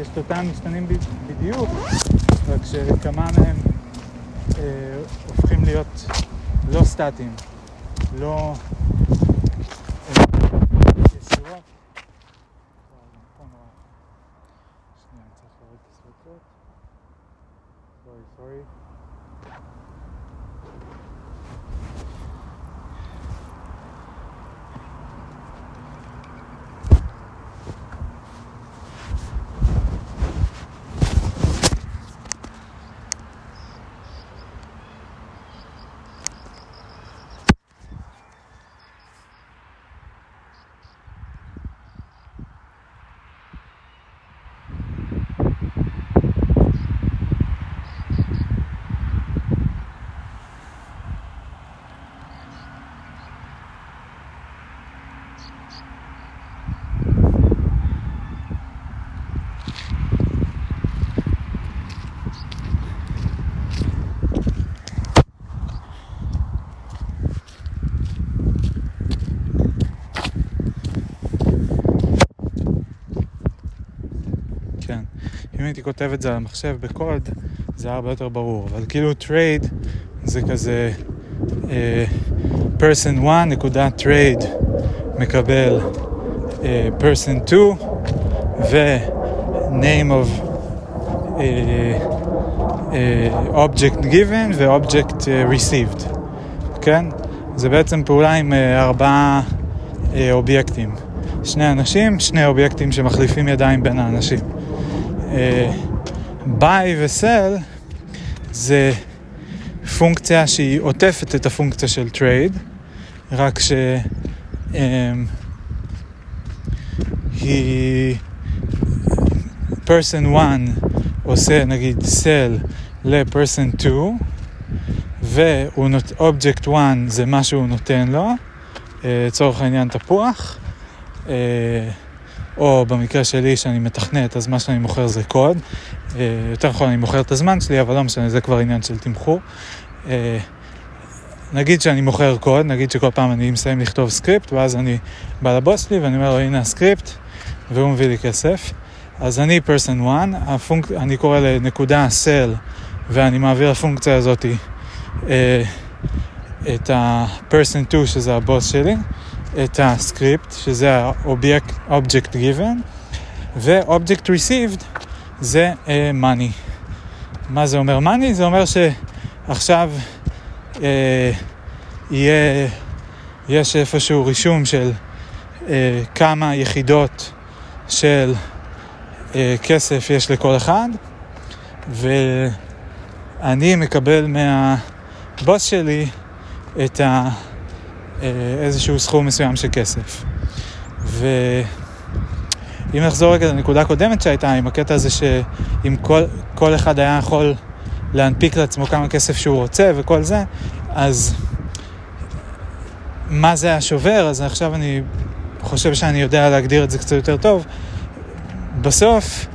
יש את אותם משתנים בדיוק, רק שכמה מהם אה, הופכים להיות לא סטטיים, לא אה, ישירות. Sorry, sorry. הייתי כותב את זה על המחשב בקוד, זה היה הרבה יותר ברור. אבל כאילו trade זה כזה uh, person 1 נקודה trade מקבל uh, person 2 ו name of uh, uh, object given ו-object uh, received, כן? זה בעצם פעולה עם uh, ארבעה uh, אובייקטים. שני אנשים, שני אובייקטים שמחליפים ידיים בין האנשים. buy אה, ו sell זה פונקציה שהיא עוטפת את הפונקציה של trade, רק שהיא person 1 עושה נגיד sell ל person 2 ואובייקט 1 זה מה שהוא נותן לו, אה, לצורך העניין תפוח. או במקרה שלי שאני מתכנת, אז מה שאני מוכר זה קוד. אה, יותר נכון, אני מוכר את הזמן שלי, אבל לא משנה, זה כבר עניין של תמחור. אה, נגיד שאני מוכר קוד, נגיד שכל פעם אני מסיים לכתוב סקריפט, ואז אני בא לבוס שלי ואני אומר לו, הנה הסקריפט, והוא מביא לי כסף. אז אני person 1, הפונק... אני קורא לנקודה sell, ואני מעביר לפונקציה הזאת אה, את ה-person 2, שזה הבוס שלי. את הסקריפט, שזה ה-object given, ו-object received זה uh, money. מה זה אומר money? זה אומר שעכשיו uh, יהיה, יש איפשהו רישום של uh, כמה יחידות של uh, כסף יש לכל אחד, ואני מקבל מהבוס שלי את ה... אה, איזשהו סכום מסוים של כסף. ואם נחזור רגע לנקודה הקודמת שהייתה, עם הקטע הזה שאם כל, כל אחד היה יכול להנפיק לעצמו כמה כסף שהוא רוצה וכל זה, אז מה זה השובר? אז עכשיו אני חושב שאני יודע להגדיר את זה קצת יותר טוב. בסוף,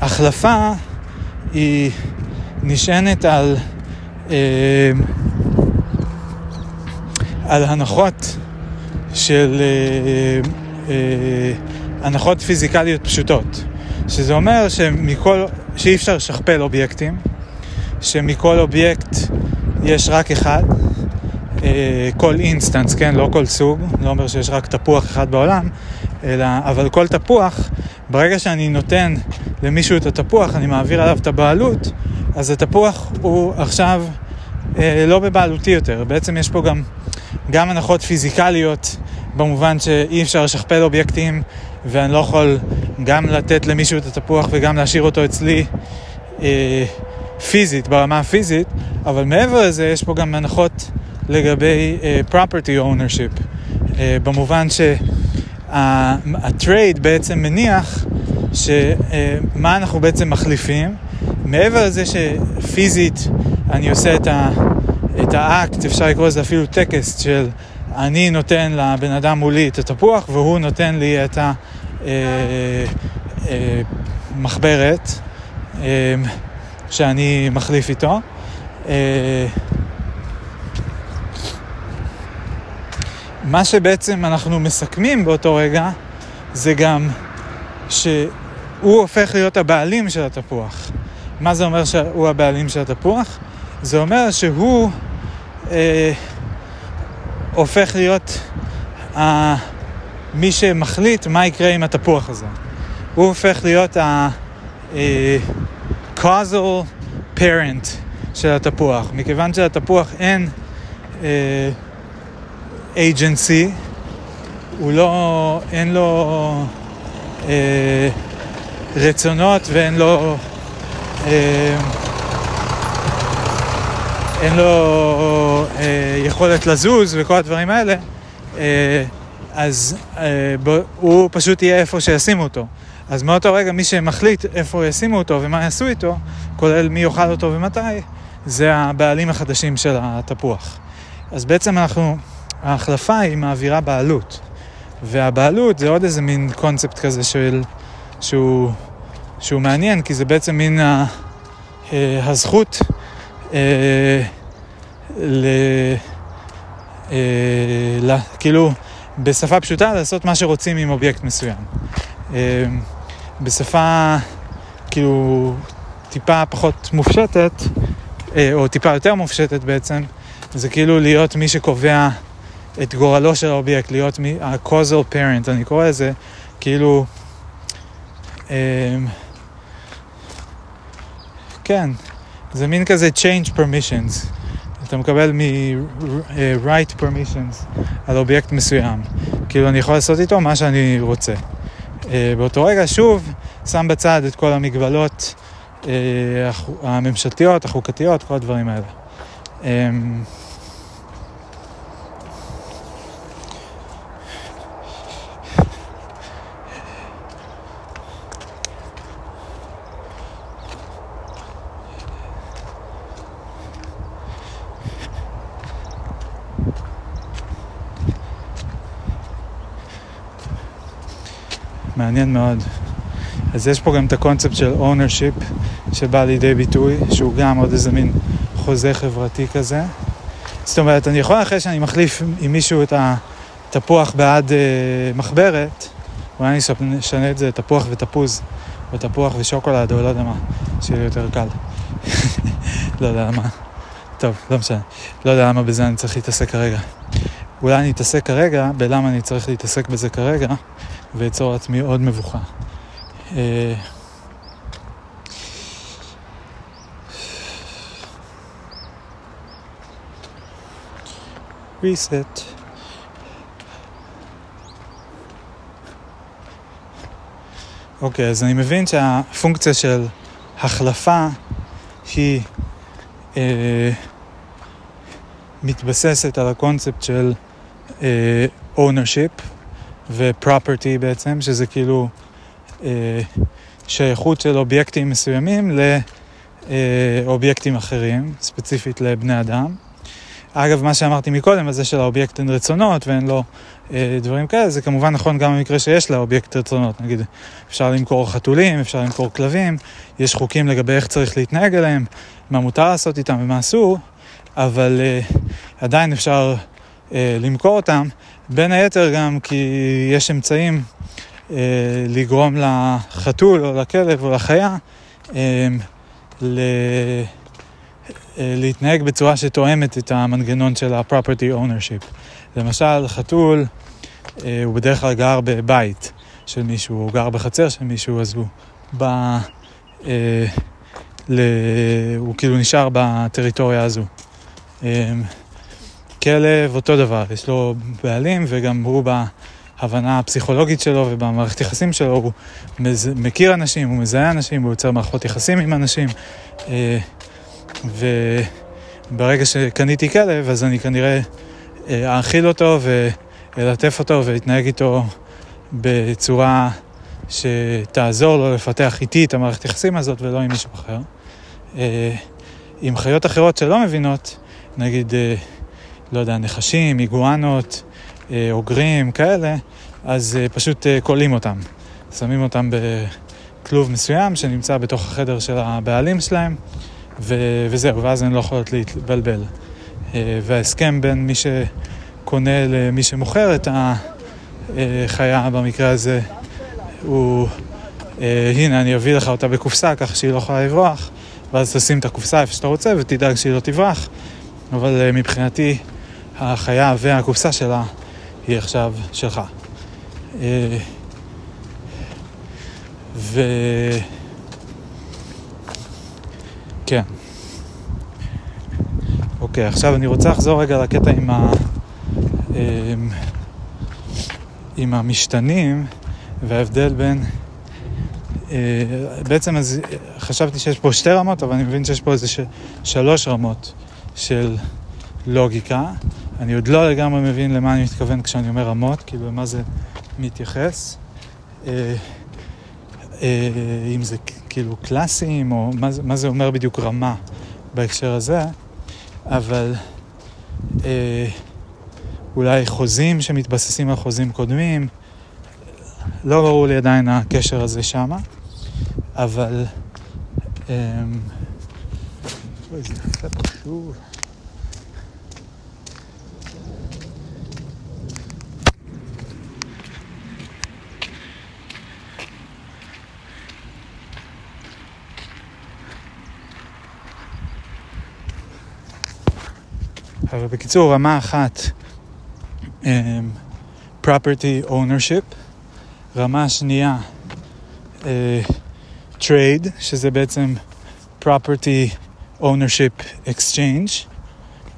החלפה היא נשענת על... אה, על הנחות של אה, אה, הנחות פיזיקליות פשוטות, שזה אומר שמכל, שאי אפשר לשכפל אובייקטים, שמכל אובייקט יש רק אחד, אה, כל instance, כן, לא כל סוג, לא אומר שיש רק תפוח אחד בעולם, אלא, אבל כל תפוח, ברגע שאני נותן למישהו את התפוח, אני מעביר עליו את הבעלות, אז התפוח הוא עכשיו אה, לא בבעלותי יותר. בעצם יש פה גם, גם הנחות פיזיקליות, במובן שאי אפשר לשכפל אובייקטים, ואני לא יכול גם לתת למישהו את התפוח וגם להשאיר אותו אצלי אה, פיזית, ברמה הפיזית, אבל מעבר לזה יש פה גם הנחות לגבי uh, property ownership, uh, במובן שה trade בעצם מניח שמה uh, אנחנו בעצם מחליפים, מעבר לזה שפיזית אני עושה את, ה, את האקט, אפשר לקרוא לזה אפילו טקסט של אני נותן לבן אדם מולי את התפוח והוא נותן לי את המחברת שאני מחליף איתו. מה שבעצם אנחנו מסכמים באותו רגע זה גם שהוא הופך להיות הבעלים של התפוח. מה זה אומר שהוא הבעלים של התפוח? זה אומר שהוא אה, הופך להיות אה, מי שמחליט מה יקרה עם התפוח הזה. הוא הופך להיות ה-causal אה, parent של התפוח. מכיוון שלתפוח אין... אה, agency, הוא לא, אין לו אה, רצונות ואין לו, אה, אין לו אה, יכולת לזוז וכל הדברים האלה, אה, אז אה, ב, הוא פשוט יהיה איפה שישימו אותו. אז מאותו רגע מי שמחליט איפה ישימו אותו ומה יעשו איתו, כולל מי יאכל אותו ומתי, זה הבעלים החדשים של התפוח. אז בעצם אנחנו ההחלפה היא מעבירה בעלות. והבעלות זה עוד איזה מין קונספט כזה של, שהוא, שהוא מעניין, כי זה בעצם מין ה, אה, הזכות ל, אה, ל... כאילו, בשפה פשוטה לעשות מה שרוצים עם אובייקט מסוים. אה, בשפה כאילו טיפה פחות מופשטת, אה, או טיפה יותר מופשטת בעצם, זה כאילו להיות מי שקובע את גורלו של האובייקט, להיות ה-causal parent, אני קורא לזה, כאילו, כן, זה מין כזה change permissions. אתה מקבל מ-right permissions על אובייקט מסוים. כאילו, אני יכול לעשות איתו מה שאני רוצה. Uh, באותו רגע, שוב, שם בצד את כל המגבלות uh, הממשלתיות, החוקתיות, כל הדברים האלה. מעניין מאוד. אז יש פה גם את הקונספט של ownership שבא לידי ביטוי, שהוא גם עוד איזה מין חוזה חברתי כזה. זאת אומרת, אני יכול אחרי שאני מחליף עם מישהו את התפוח בעד אה, מחברת, אולי אני אשנה את זה תפוח ותפוז, או תפוח ושוקולד, או לא יודע מה, שיהיה יותר קל. לא יודע למה. טוב, לא משנה. לא יודע למה בזה אני צריך להתעסק כרגע. אולי אני אתעסק כרגע בלמה אני צריך להתעסק בזה כרגע, ואצור לעצמי עוד מבוכה. אה, reset. אוקיי, okay, אז אני מבין שהפונקציה של החלפה היא אה, מתבססת על הקונספט של אה, ownership ו-property בעצם, שזה כאילו אה, שייכות של אובייקטים מסוימים לאובייקטים אחרים, ספציפית לבני אדם. אגב, מה שאמרתי מקודם, הזה של האובייקט אין רצונות ואין לו אה, דברים כאלה, זה כמובן נכון גם במקרה שיש לאובייקט רצונות. נגיד, אפשר למכור חתולים, אפשר למכור כלבים, יש חוקים לגבי איך צריך להתנהג אליהם, מה מותר לעשות איתם ומה אסור, אבל אה, עדיין אפשר למכור אותם, בין היתר גם כי יש אמצעים לגרום לחתול או לכלב או לחיה להתנהג בצורה שתואמת את המנגנון של ה-property ownership. למשל, חתול הוא בדרך כלל גר בבית של מישהו, הוא גר בחצר של מישהו, אז הוא בא... ל... הוא כאילו נשאר בטריטוריה הזו. אמ, כלב, אותו דבר, יש לו בעלים וגם הוא בהבנה הפסיכולוגית שלו ובמערכת יחסים שלו, הוא מז... מכיר אנשים, הוא מזהה אנשים, הוא יוצר מערכות יחסים עם אנשים. אה, וברגע שקניתי כלב, אז אני כנראה אה, אאכיל אותו ואלטף אותו ואתנהג איתו בצורה שתעזור לו לפתח איתי את המערכת יחסים הזאת ולא עם מישהו אחר. אה, עם חיות אחרות שלא מבינות, נגיד, לא יודע, נחשים, איגואנות, אה, אוגרים, כאלה, אז פשוט כולאים אותם. שמים אותם בכלוב מסוים שנמצא בתוך החדר של הבעלים שלהם, ו- וזהו, ואז הן לא יכולות להתבלבל. וההסכם בין מי שקונה למי שמוכר את החיה במקרה הזה הוא, אה, הנה אני אביא לך אותה בקופסה ככה שהיא לא יכולה לברוח, ואז תשים את הקופסה איפה שאתה רוצה ותדאג שהיא לא תברח, אבל אה, מבחינתי החיה והקופסה שלה היא עכשיו שלך. אה, ו... כן. אוקיי, עכשיו אני רוצה לחזור רגע לקטע עם, ה... עם המשתנים. וההבדל בין... אה, בעצם אז חשבתי שיש פה שתי רמות, אבל אני מבין שיש פה איזה ש... שלוש רמות של לוגיקה. אני עוד לא לגמרי מבין למה אני מתכוון כשאני אומר רמות, כאילו למה זה מתייחס. אה, אה, אם זה כאילו קלאסיים, או מה, מה זה אומר בדיוק רמה בהקשר הזה, אבל אולי חוזים שמתבססים על חוזים קודמים, לא ברור לי עדיין הקשר הזה שמה, אבל... אמ, אוי, זה יפה פשוט. אבל בקיצור, רמה אחת, um, property ownership, רמה שנייה, uh, trade, שזה בעצם property ownership exchange,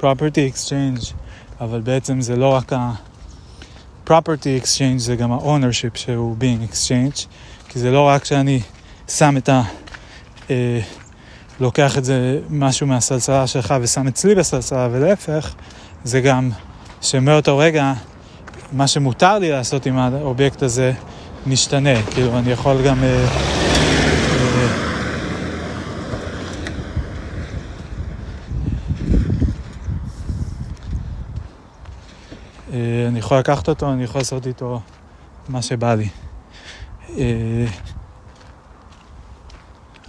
property exchange, אבל בעצם זה לא רק ה-property exchange, זה גם ה-ownership שהוא being exchange, כי זה לא רק שאני שם את ה... Uh, לוקח את זה משהו מהסלסלה שלך ושם אצלי בסלסלה ולהפך, זה גם שמאותו רגע מה שמותר לי לעשות עם האובייקט הזה משתנה, כאילו אני יכול גם... אה, אה, אני יכול לקחת אותו, אני יכול לעשות איתו מה שבא לי. אה,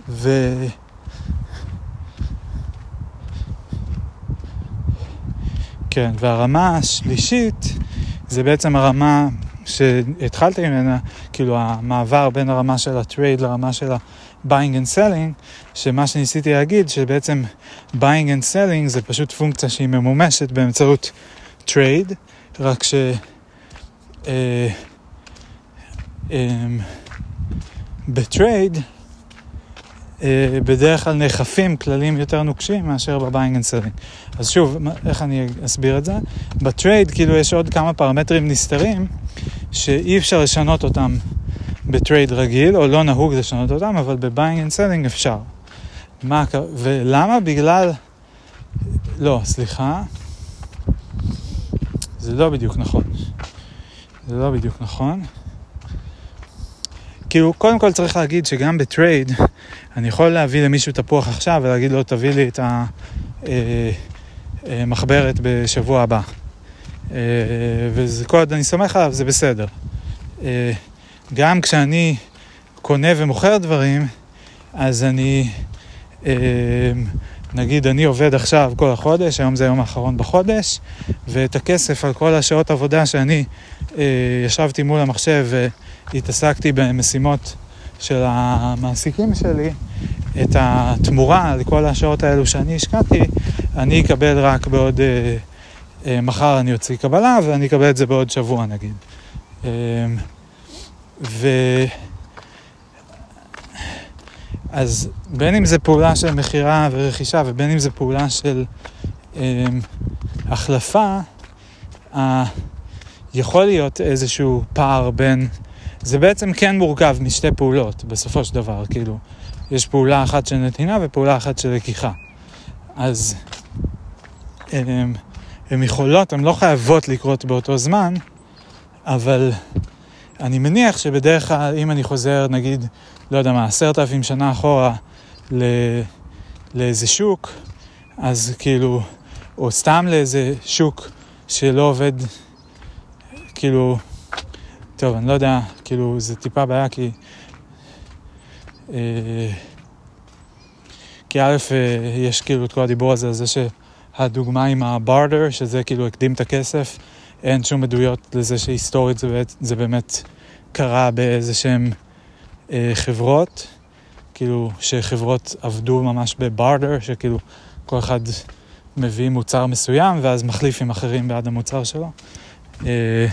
ו... כן, והרמה השלישית זה בעצם הרמה שהתחלתי ממנה, כאילו המעבר בין הרמה של ה-trade לרמה של ה-buying and selling, שמה שניסיתי להגיד, שבעצם buying and selling זה פשוט פונקציה שהיא ממומשת באמצעות trade, רק ש... אה, אה, ב-trade אה, בדרך כלל נאכפים כללים יותר נוקשים מאשר ב-buying and selling. אז שוב, איך אני אסביר את זה? ב-trade כאילו יש עוד כמה פרמטרים נסתרים שאי אפשר לשנות אותם ב-trade רגיל, או לא נהוג לשנות אותם, אבל ב-buying and selling אפשר. מה, ולמה? בגלל... לא, סליחה. זה לא בדיוק נכון. זה לא בדיוק נכון. כאילו, קודם כל צריך להגיד שגם בטרייד, אני יכול להביא למישהו תפוח עכשיו ולהגיד לו, תביא לי את המחברת אה, אה, בשבוע הבא. אה, וזה כל עוד אני סומך עליו, זה בסדר. גם כשאני קונה ומוכר דברים, אז אני נגיד אני עובד עכשיו כל החודש, היום זה היום האחרון בחודש, ואת הכסף על כל השעות עבודה שאני אה, ישבתי מול המחשב והתעסקתי במשימות של המעסיקים שלי, את התמורה על כל השעות האלו שאני השקעתי, אני אקבל רק בעוד, אה, אה, מחר אני אוציא קבלה ואני אקבל את זה בעוד שבוע נגיד. אה, ו... אז בין אם זה פעולה של מכירה ורכישה ובין אם זה פעולה של אה, החלפה, אה, יכול להיות איזשהו פער בין... זה בעצם כן מורכב משתי פעולות בסופו של דבר, כאילו, יש פעולה אחת של נתינה ופעולה אחת של לקיחה. אז הן, הן יכולות, הן לא חייבות לקרות באותו זמן, אבל אני מניח שבדרך כלל, אם אני חוזר, נגיד, לא יודע מה, עשרת אלפים שנה אחורה ל... לאיזה שוק, אז כאילו, או סתם לאיזה שוק שלא עובד, כאילו, טוב, אני לא יודע, כאילו, זה טיפה בעיה, כי... אה, כי א', אה, יש כאילו את כל הדיבור הזה, זה שהדוגמה עם הברדר, שזה כאילו הקדים את הכסף, אין שום עדויות לזה שהיסטורית זה, זה באמת קרה באיזה שהן אה, חברות, כאילו שחברות עבדו ממש בברדר, שכאילו כל אחד מביא מוצר מסוים ואז מחליף עם אחרים בעד המוצר שלו. אה,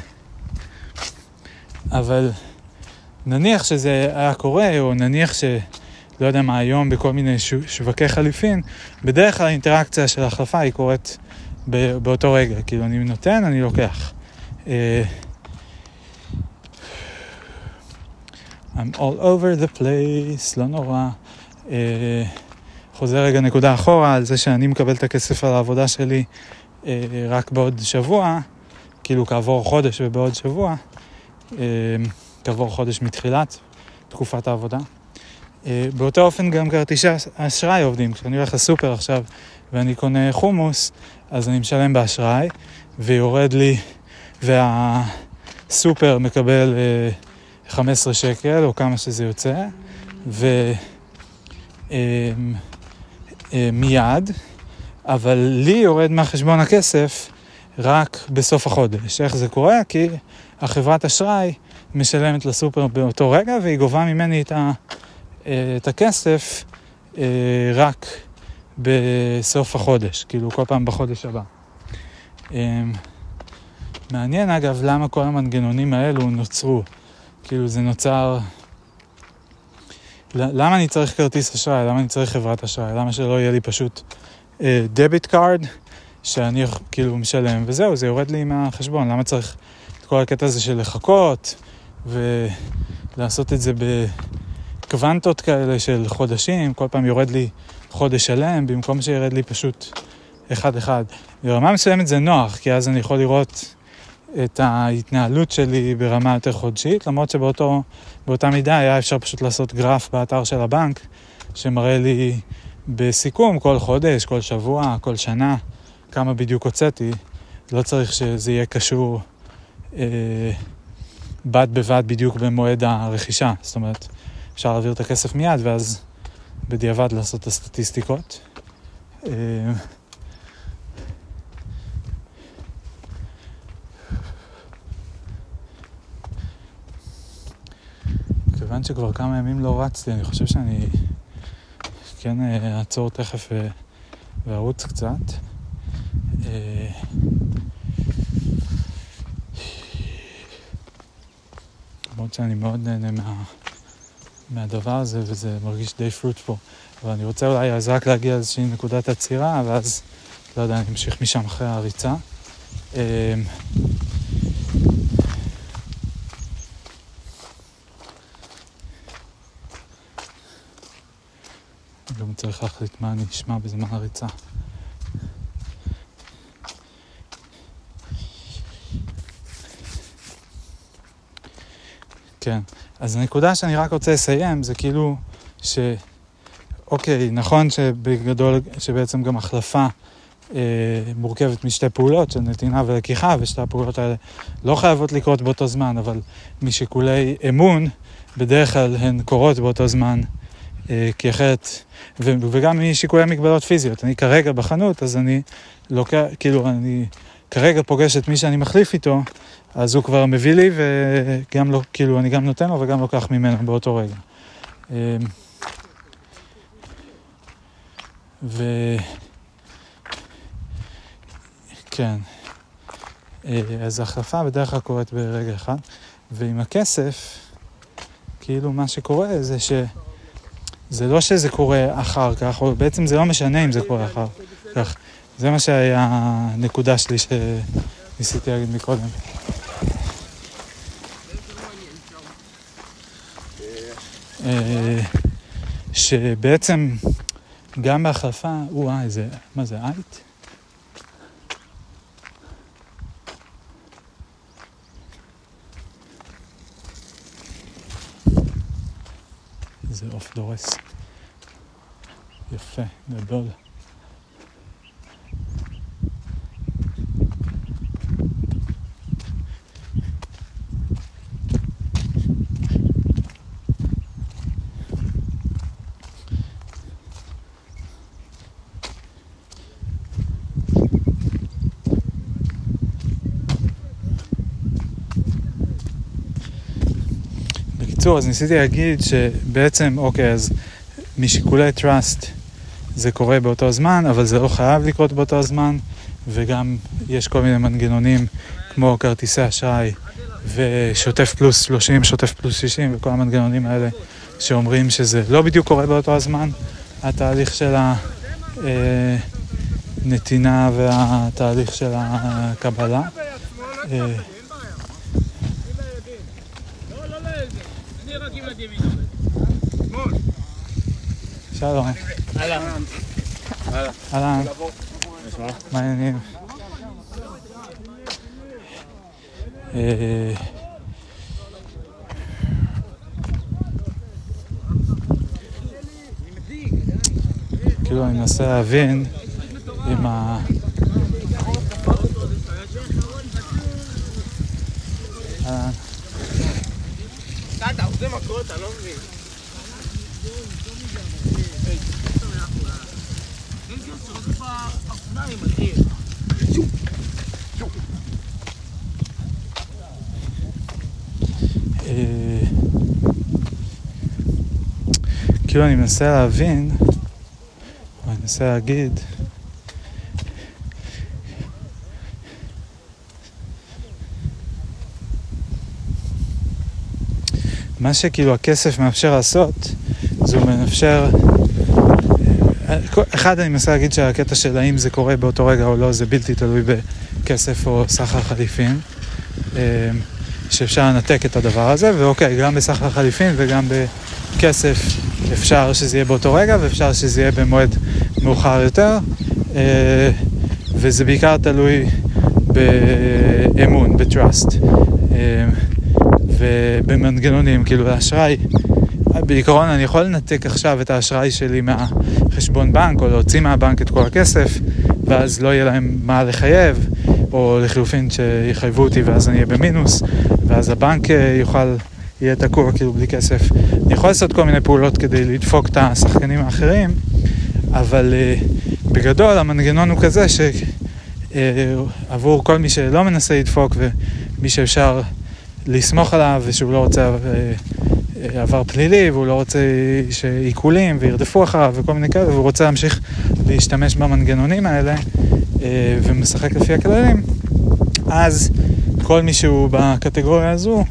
אבל נניח שזה היה קורה, או נניח ש... לא יודע מה, היום בכל מיני שווקי חליפין, בדרך כלל האינטראקציה של ההחלפה היא קורית באותו רגע. כאילו, אני נותן, אני לוקח. אה, I'm all over the place, לא נורא. Uh, חוזר רגע נקודה אחורה על זה שאני מקבל את הכסף על העבודה שלי uh, רק בעוד שבוע, כאילו כעבור חודש ובעוד שבוע, כעבור חודש מתחילת תקופת העבודה. Uh, באותו אופן גם כרטיסי אשראי עובדים. כשאני הולך לסופר עכשיו ואני קונה חומוס, אז אני משלם באשראי, ויורד לי, והסופר מקבל... Uh, 15 שקל, או כמה שזה יוצא, ומיד, אמ, אמ, אבל לי יורד מהחשבון הכסף רק בסוף החודש. איך זה קורה? כי החברת אשראי משלמת לסופר באותו רגע, והיא גובה ממני את, ה, אה, את הכסף אה, רק בסוף החודש, כאילו כל פעם בחודש הבא. אמ, מעניין אגב למה כל המנגנונים האלו נוצרו. כאילו זה נוצר... למה אני צריך כרטיס אשראי? למה אני צריך חברת אשראי? למה שלא יהיה לי פשוט debit uh, card שאני כאילו משלם וזהו, זה יורד לי מהחשבון. למה צריך כל הקטע הזה של לחכות ולעשות את זה בקוונטות כאלה של חודשים, כל פעם יורד לי חודש שלם במקום שירד לי פשוט אחד-אחד. ברמה מסוימת זה נוח, כי אז אני יכול לראות את ההתנהלות שלי ברמה יותר חודשית, למרות שבאותה מידה היה אפשר פשוט לעשות גרף באתר של הבנק, שמראה לי בסיכום כל חודש, כל שבוע, כל שנה, כמה בדיוק הוצאתי. לא צריך שזה יהיה קשור בד בבד בדיוק במועד הרכישה. זאת אומרת, אפשר להעביר את הכסף מיד ואז בדיעבד לעשות את הסטטיסטיקות. אה, כיוון שכבר כמה ימים לא רצתי, אני חושב שאני כן אה, אעצור תכף וארוץ קצת. למרות שאני מאוד נהנה מה, מהדבר הזה, וזה מרגיש די פרוטפול. אבל אני רוצה אולי אז רק להגיע לאיזושהי נקודת עצירה, ואז, לא יודע, אני אמשיך משם אחרי הריצה. גם צריך להחליט מה אני אשמע בזמן הריצה. כן, אז הנקודה שאני רק רוצה לסיים זה כאילו ש... אוקיי, נכון שבגדול, שבעצם גם החלפה אה, מורכבת משתי פעולות של נתינה ולקיחה, ושתי הפעולות האלה לא חייבות לקרות באותו זמן, אבל משיקולי אמון, בדרך כלל הן קורות באותו זמן אה, כי אחרת, ו, וגם משיקולי מגבלות פיזיות. אני כרגע בחנות, אז אני לוקח, כאילו, אני כרגע פוגש את מי שאני מחליף איתו, אז הוא כבר מביא לי, וגם לא, כאילו, אני גם נותן לו וגם לוקח ממנו באותו רגע. אה, ו... כן. אז החלפה בדרך כלל קורית ברגע אחד, ועם הכסף, כאילו מה שקורה זה ש... זה לא שזה קורה אחר כך, או בעצם זה לא משנה אם זה קורה אחר כך. זה מה שהיה הנקודה שלי שניסיתי להגיד מקודם. אה, שבעצם גם בהחלפה, וואי, זה, מה זה, אייט? זה עוף דורס. יפה, גדול. בקיצור, אז ניסיתי להגיד שבעצם, אוקיי, אז משיקולי trust זה קורה באותו זמן, אבל זה לא חייב לקרות באותו זמן, וגם יש כל מיני מנגנונים כמו כרטיסי אשראי ושוטף פלוס 30, שוטף פלוס 60 וכל המנגנונים האלה שאומרים שזה לא בדיוק קורה באותו הזמן, התהליך של הנתינה והתהליך של הקבלה. אה, שלום. אהלן. אהלן. מה העניינים? אה, כאילו אני מנסה להבין אם ה... עושה מכות, אתה לא מבין. אה, כאילו אני מנסה להבין, אני מנסה להגיד, מה שכאילו הכסף מאפשר לעשות, זה הוא מאפשר אחד, אני מנסה להגיד שהקטע של האם זה קורה באותו רגע או לא, זה בלתי תלוי בכסף או סחר חליפין. אמ, שאפשר לנתק את הדבר הזה, ואוקיי, גם בסחר חליפין וגם בכסף אפשר שזה יהיה באותו רגע ואפשר שזה יהיה במועד מאוחר יותר, אה, וזה בעיקר תלוי באמון, ב-trust, ובמנגנונים, כאילו האשראי. בעיקרון אני יכול לנתק עכשיו את האשראי שלי מהחשבון בנק, או להוציא מהבנק את כל הכסף, ואז לא יהיה להם מה לחייב, או לחילופין שיחייבו אותי ואז אני אהיה במינוס, ואז הבנק אה, יוכל, יהיה תקוע כאילו בלי כסף. אני יכול לעשות כל מיני פעולות כדי לדפוק את השחקנים האחרים, אבל uh, בגדול המנגנון הוא כזה שעבור uh, כל מי שלא מנסה לדפוק ומי שאפשר לסמוך עליו ושהוא לא רוצה... Uh, עבר פלילי והוא לא רוצה שעיקולים וירדפו אחריו וכל מיני כאלה והוא רוצה להמשיך להשתמש במנגנונים האלה אה, ומשחק לפי הכללים, אז כל מי שהוא בקטגוריה הזו,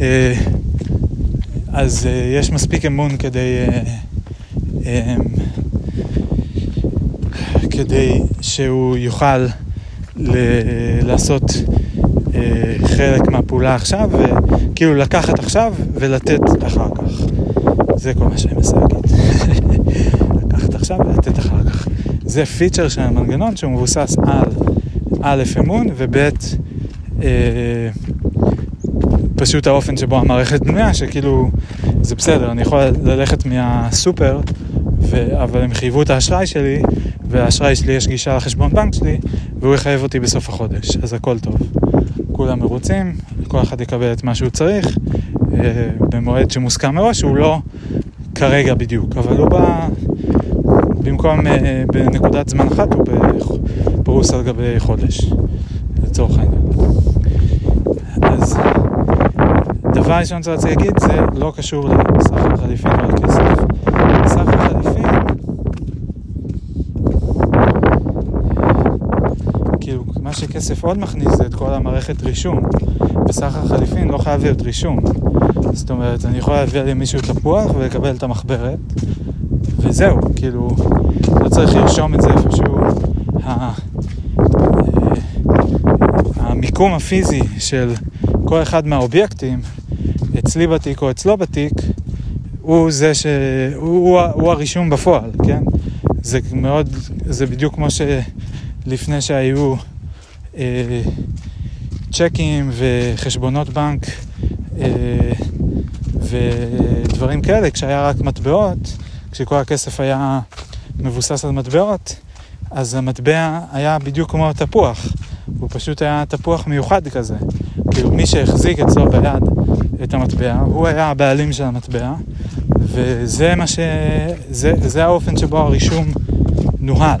אה, אז אה, יש מספיק אמון כדי, כדי שהוא יוכל לעשות חלק מהפעולה עכשיו, וכאילו לקחת עכשיו ולתת אחר כך. זה כל מה שאני מנסה להגיד. לקחת עכשיו ולתת אחר כך. זה פיצ'ר של המנגנון שהוא מבוסס על א' אמון וב' אה, פשוט האופן שבו המערכת בנויה, שכאילו זה בסדר, אני יכול ללכת מהסופר, ו... אבל הם חייבו את האשראי שלי, והאשראי שלי יש גישה לחשבון בנק שלי, והוא יחייב אותי בסוף החודש, אז הכל טוב. כולם מרוצים, כל אחד יקבל את מה שהוא צריך, אה, במועד שמוסכם מראש, הוא לא כרגע בדיוק, אבל הוא בא במקום אה, בנקודת זמן אחת הוא פרוס על גבי חודש, לצורך העניין. אז דבר ראשון שאני להגיד זה לא קשור לסחר חליפין ועל כסף. סחר חליפין, כאילו מה שכסף עוד מכניס זה את כל המערכת רישום. בסחר חליפין לא חייב להיות רישום. זאת אומרת, אני יכול להביא למישהו תפוח ולקבל את המחברת, וזהו, כאילו, לא צריך לרשום את זה איפשהו. אה, המיקום הפיזי של כל אחד מהאובייקטים, אצלי בתיק או אצלו בתיק, הוא זה ש... הוא, הוא, הוא הרישום בפועל, כן? זה מאוד, זה בדיוק כמו שלפני שהיו צ'קים וחשבונות בנק אה, ודברים כאלה, כשהיה רק מטבעות, כשכל הכסף היה מבוסס על מטבעות, אז המטבע היה בדיוק כמו התפוח, הוא פשוט היה תפוח מיוחד כזה. כאילו מי שהחזיק אצלו ביד את המטבע, הוא היה הבעלים של המטבע, וזה מה ש... זה, זה האופן שבו הרישום נוהל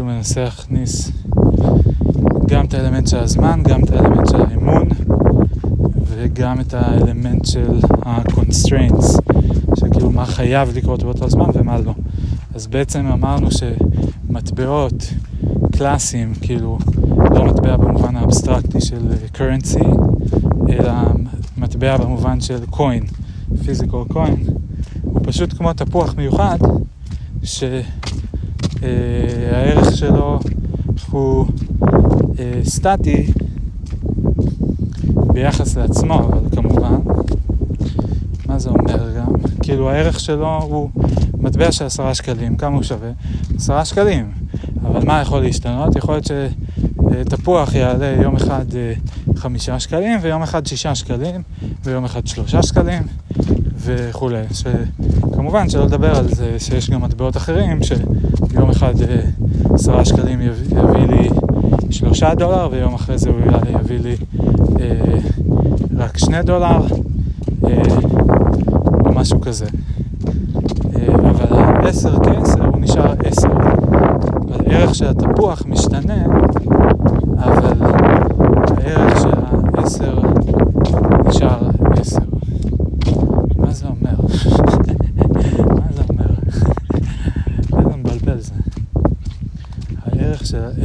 מנסה להכניס גם את האלמנט של הזמן, גם את האלמנט של האמון וגם את האלמנט של ה-constraints, שכאילו מה חייב לקרות באותו זמן ומה לא. אז בעצם אמרנו שמטבעות קלאסיים, כאילו לא מטבע במובן האבסטרקטי של currency, אלא מטבע במובן של coin, physical coin, הוא פשוט כמו תפוח מיוחד, ש... אה, הערך שלו הוא אה, סטטי ביחס לעצמו, אבל כמובן, מה זה אומר גם? כאילו הערך שלו הוא מטבע של עשרה שקלים, כמה הוא שווה? עשרה שקלים. אבל מה יכול להשתנות? יכול להיות שתפוח יעלה יום אחד אה, חמישה שקלים, ויום אחד שישה שקלים, ויום אחד שלושה שקלים, וכולי. כמובן שלא לדבר על זה שיש גם מטבעות אחרים, שיום אחד אה, עשרה שקלים יביא, לי שלושה דולר, ויום אחרי זה הוא יביא לי אה, רק שני דולר, אה, או משהו כזה. אבל עשר כעשר הוא נשאר עשר. הערך של התפוח משתנה, אבל הערך של העשר נשאר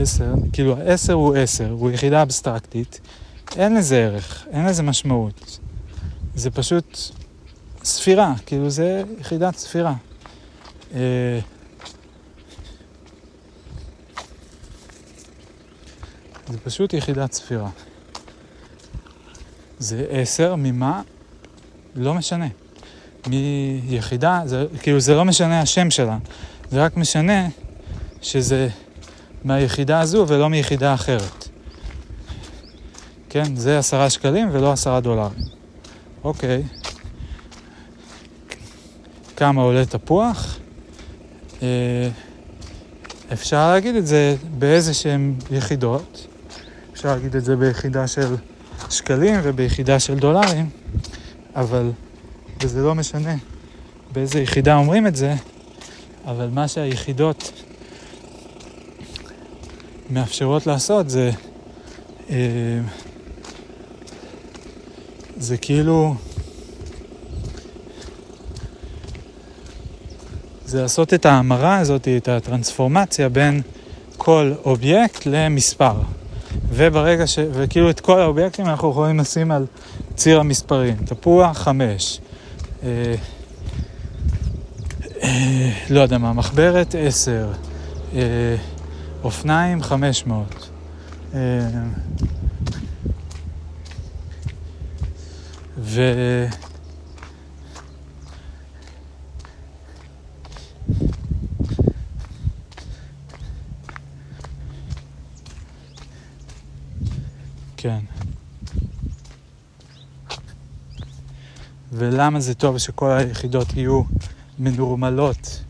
עשר, כאילו ה-10 הוא עשר, הוא יחידה אבסטרקטית, אין לזה ערך, אין לזה משמעות. זה פשוט ספירה, כאילו זה יחידת ספירה. אה, זה פשוט יחידת ספירה. זה עשר ממה? לא משנה. מיחידה, זה, כאילו זה לא משנה השם שלה, זה רק משנה שזה מהיחידה הזו ולא מיחידה אחרת. כן, זה עשרה שקלים ולא עשרה דולרים. אוקיי. כמה עולה תפוח? אה, אפשר להגיד את זה באיזה שהן יחידות. אפשר להגיד את זה ביחידה של שקלים וביחידה של דולרים, אבל, וזה לא משנה באיזה יחידה אומרים את זה, אבל מה שהיחידות מאפשרות לעשות זה, אה, זה כאילו, זה לעשות את ההמרה הזאת, את הטרנספורמציה בין כל אובייקט למספר. וברגע ש... וכאילו את כל האובייקטים אנחנו יכולים לשים על ציר המספרים. תפוח, חמש. אה, אה, לא יודע מה, מחברת, עשר. אופניים, חמש מאות. אה, ו... כן. ולמה זה טוב שכל היחידות יהיו מנורמלות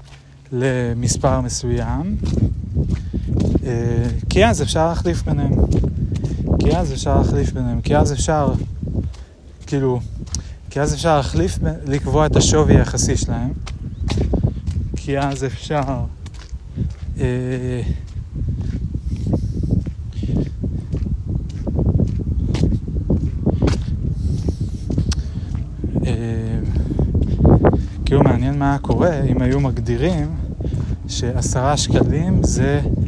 למספר מסוים? אה, כי אז אפשר להחליף ביניהם. כי אז אפשר להחליף ביניהם. כי אז אפשר, כאילו, כי אז אפשר להחליף, לקבוע את השווי היחסי שלהם. כי אז אפשר... אה, כאילו מעניין מה היה קורה אם היו מגדירים שעשרה שקלים זה, אה,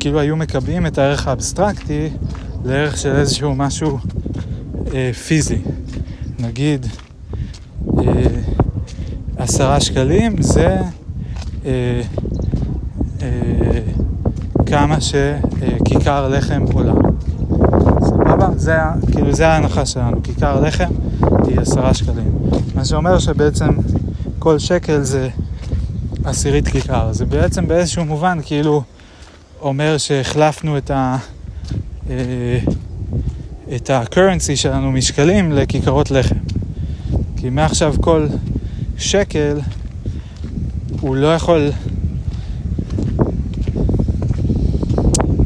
כאילו היו מקבעים את הערך האבסטרקטי לערך של איזשהו משהו אה, פיזי. נגיד אה, עשרה שקלים זה אה, אה, כמה שכיכר לחם עולה. סבבה? זה, כאילו, זה ההנחה שלנו, כיכר לחם היא עשרה שקלים. מה שאומר שבעצם כל שקל זה עשירית כיכר. זה בעצם באיזשהו מובן כאילו אומר שהחלפנו את ה... אה, את ה-currency שלנו משקלים לכיכרות לחם. כי מעכשיו כל שקל הוא לא יכול...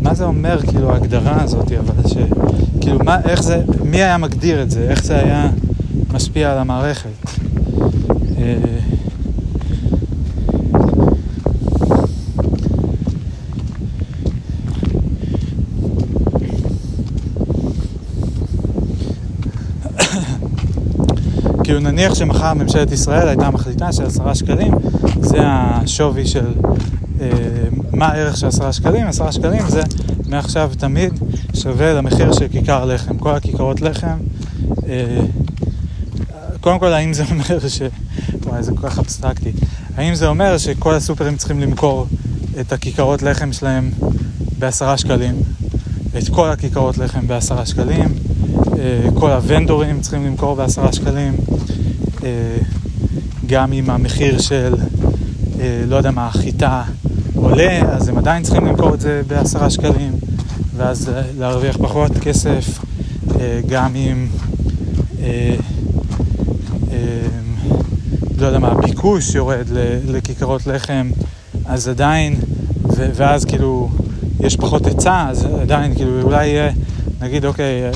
מה זה אומר, כאילו, ההגדרה הזאת, אבל ש... כאילו, מה, איך זה, מי היה מגדיר את זה? איך זה היה משפיע על המערכת? אה, כאילו נניח שמחר ממשלת ישראל הייתה מחליטה שעשרה שקלים זה השווי של אה, מה הערך של עשרה שקלים, עשרה שקלים זה מעכשיו תמיד שווה למחיר של כיכר לחם, כל הכיכרות לחם אה, קודם כל האם זה אומר ש... וואי זה כל כך אבסטרקטי. האם זה אומר שכל הסופרים צריכים למכור את הכיכרות לחם שלהם בעשרה שקלים? את כל הכיכרות לחם בעשרה שקלים? אה, כל הוונדורים צריכים למכור בעשרה שקלים אה, גם אם המחיר של, אה, לא יודע מה, החיטה עולה, אז הם עדיין צריכים למכור את זה בעשרה שקלים, ואז להרוויח פחות כסף, גם אם, לא יודע מה, הביקוש יורד לכיכרות לחם, אז עדיין, ואז כאילו יש פחות היצע, אז עדיין כאילו אולי יהיה, נגיד אוקיי,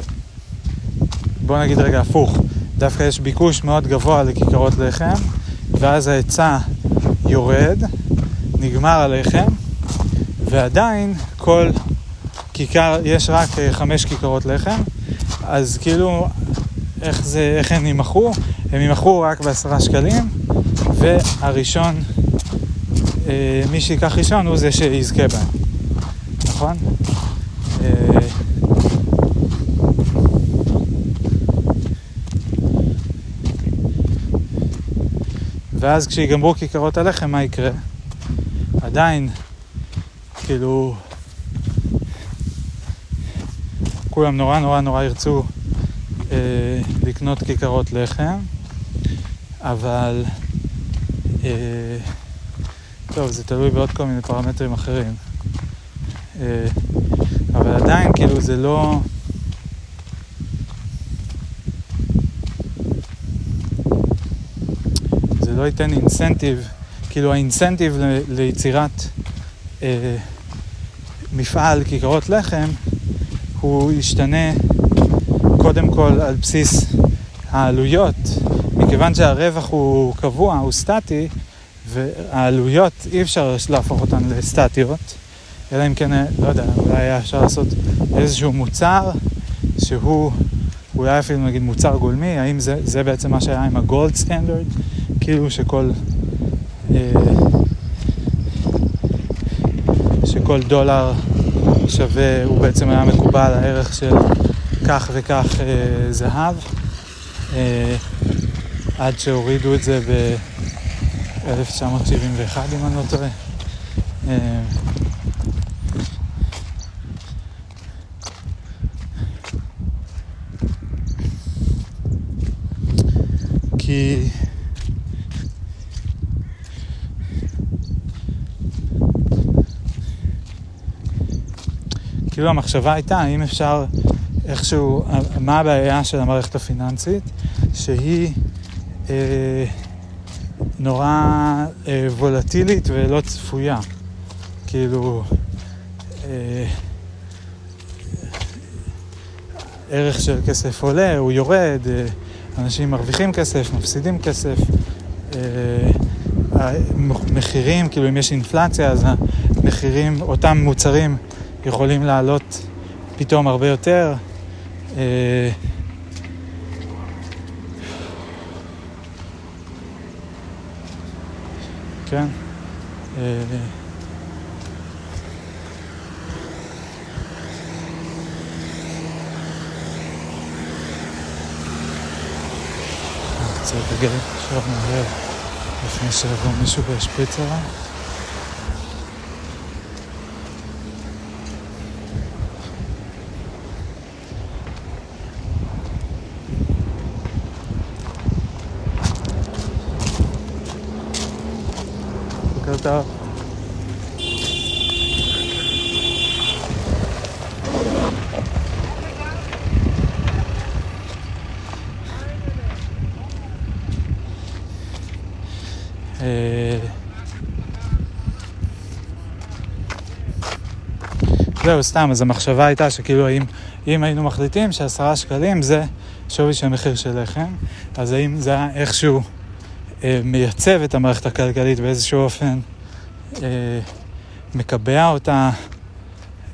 בוא נגיד רגע הפוך, דווקא יש ביקוש מאוד גבוה לכיכרות לחם, ואז ההיצע יורד, נגמר הלחם, ועדיין כל כיכר, יש רק אה, חמש כיכרות לחם, אז כאילו, איך, זה, איך הם ימכרו? הם ימכרו רק בעשרה שקלים, והראשון, אה, מי שיקח ראשון הוא זה שיזכה בהם, נכון? אה, ואז כשיגמרו כיכרות הלחם, מה יקרה? עדיין, כאילו, כולם נורא נורא נורא ירצו אה, לקנות כיכרות לחם, אבל, אה, טוב, זה תלוי בעוד כל מיני פרמטרים אחרים. אה, אבל עדיין, כאילו, זה לא... לא ייתן אינסנטיב, כאילו האינסנטיב ל- ליצירת אה, מפעל כיכרות לחם הוא ישתנה קודם כל על בסיס העלויות, מכיוון שהרווח הוא קבוע, הוא סטטי, והעלויות אי אפשר להפוך אותן לסטטיות, אלא אם כן, לא יודע, אולי היה אפשר לעשות איזשהו מוצר שהוא אולי אפילו נגיד מוצר גולמי, האם זה, זה בעצם מה שהיה עם הגולד סטנדרט, כאילו שכל, אה, שכל דולר שווה, הוא בעצם היה מקובל הערך של כך וכך אה, זהב, אה, עד שהורידו את זה ב-1971 אם אני לא טועה. אה, כי כאילו המחשבה הייתה האם אפשר איכשהו, מה הבעיה של המערכת הפיננסית? שהיא אה, נורא אה, וולטילית ולא צפויה. כאילו, אה, ערך של כסף עולה, הוא יורד, אה, אנשים מרוויחים כסף, מפסידים כסף. המחירים, אה, כאילו אם יש אינפלציה אז המחירים, אותם מוצרים יכולים לעלות פתאום הרבה יותר. אה, כן. אה, רוצה לגלם עכשיו מהר לפני שיבוא מישהו וישפריץ עליי. בוקר טוב. זהו, סתם, אז המחשבה הייתה שכאילו אם, אם היינו מחליטים שעשרה שקלים זה שווי של מחיר של לחם, אז האם זה היה איכשהו אה, מייצב את המערכת הכלכלית באיזשהו אופן, אה, מקבע אותה,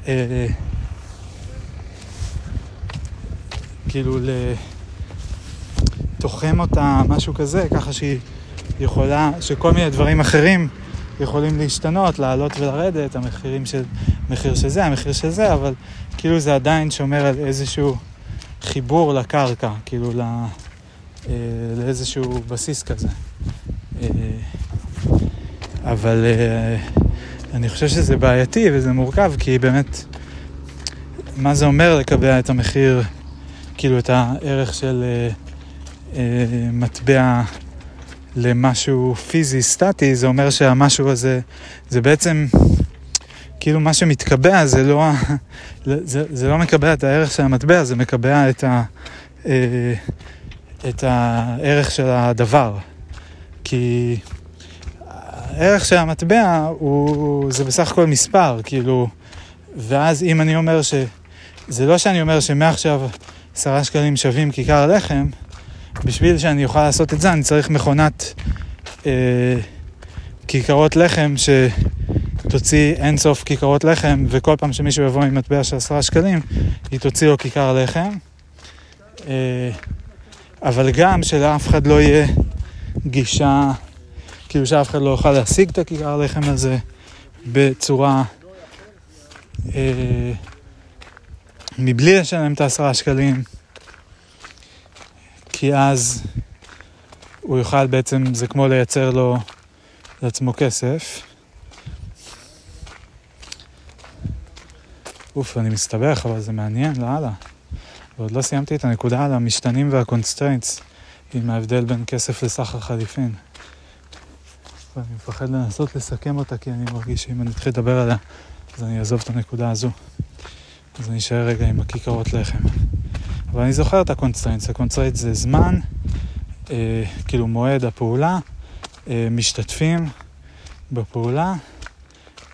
אה, כאילו תוחם אותה, משהו כזה, ככה שהיא יכולה, שכל מיני דברים אחרים יכולים להשתנות, לעלות ולרדת, המחירים של, מחיר של זה, המחיר של זה, אבל כאילו זה עדיין שומר על איזשהו חיבור לקרקע, כאילו לא, אה, לאיזשהו בסיס כזה. אה, אבל אה, אני חושב שזה בעייתי וזה מורכב, כי באמת, מה זה אומר לקבע את המחיר, כאילו את הערך של אה, אה, מטבע למשהו פיזי, סטטי, זה אומר שהמשהו הזה, זה בעצם, כאילו מה שמתקבע זה לא, זה, זה לא מקבע את הערך של המטבע, זה מקבע את, ה, את הערך של הדבר. כי הערך של המטבע הוא, זה בסך הכל מספר, כאילו, ואז אם אני אומר ש... זה לא שאני אומר שמעכשיו עשרה שקלים שווים כיכר לחם, בשביל שאני אוכל לעשות את זה אני צריך מכונת אה, כיכרות לחם שתוציא אינסוף כיכרות לחם וכל פעם שמישהו יבוא עם מטבע של עשרה שקלים היא תוציא לו כיכר לחם. אה, אבל גם שלאף אחד לא יהיה גישה, כאילו שאף אחד לא יוכל להשיג את הכיכר לחם הזה בצורה אה, מבלי לשלם את העשרה שקלים. כי אז הוא יוכל בעצם, זה כמו לייצר לו לעצמו כסף. אוף, אני מסתבך, אבל זה מעניין, לאללה. ועוד לא סיימתי את הנקודה על המשתנים וה-constraints עם ההבדל בין כסף לסחר חליפין. ואני מפחד לנסות לסכם אותה, כי אני מרגיש שאם אני אתחיל לדבר עליה, אז אני אעזוב את הנקודה הזו. אז אני אשאר רגע עם הכיכרות לחם. אבל אני זוכר את ה-constraints, ה-constraints זה זמן, אה, כאילו מועד הפעולה, אה, משתתפים בפעולה,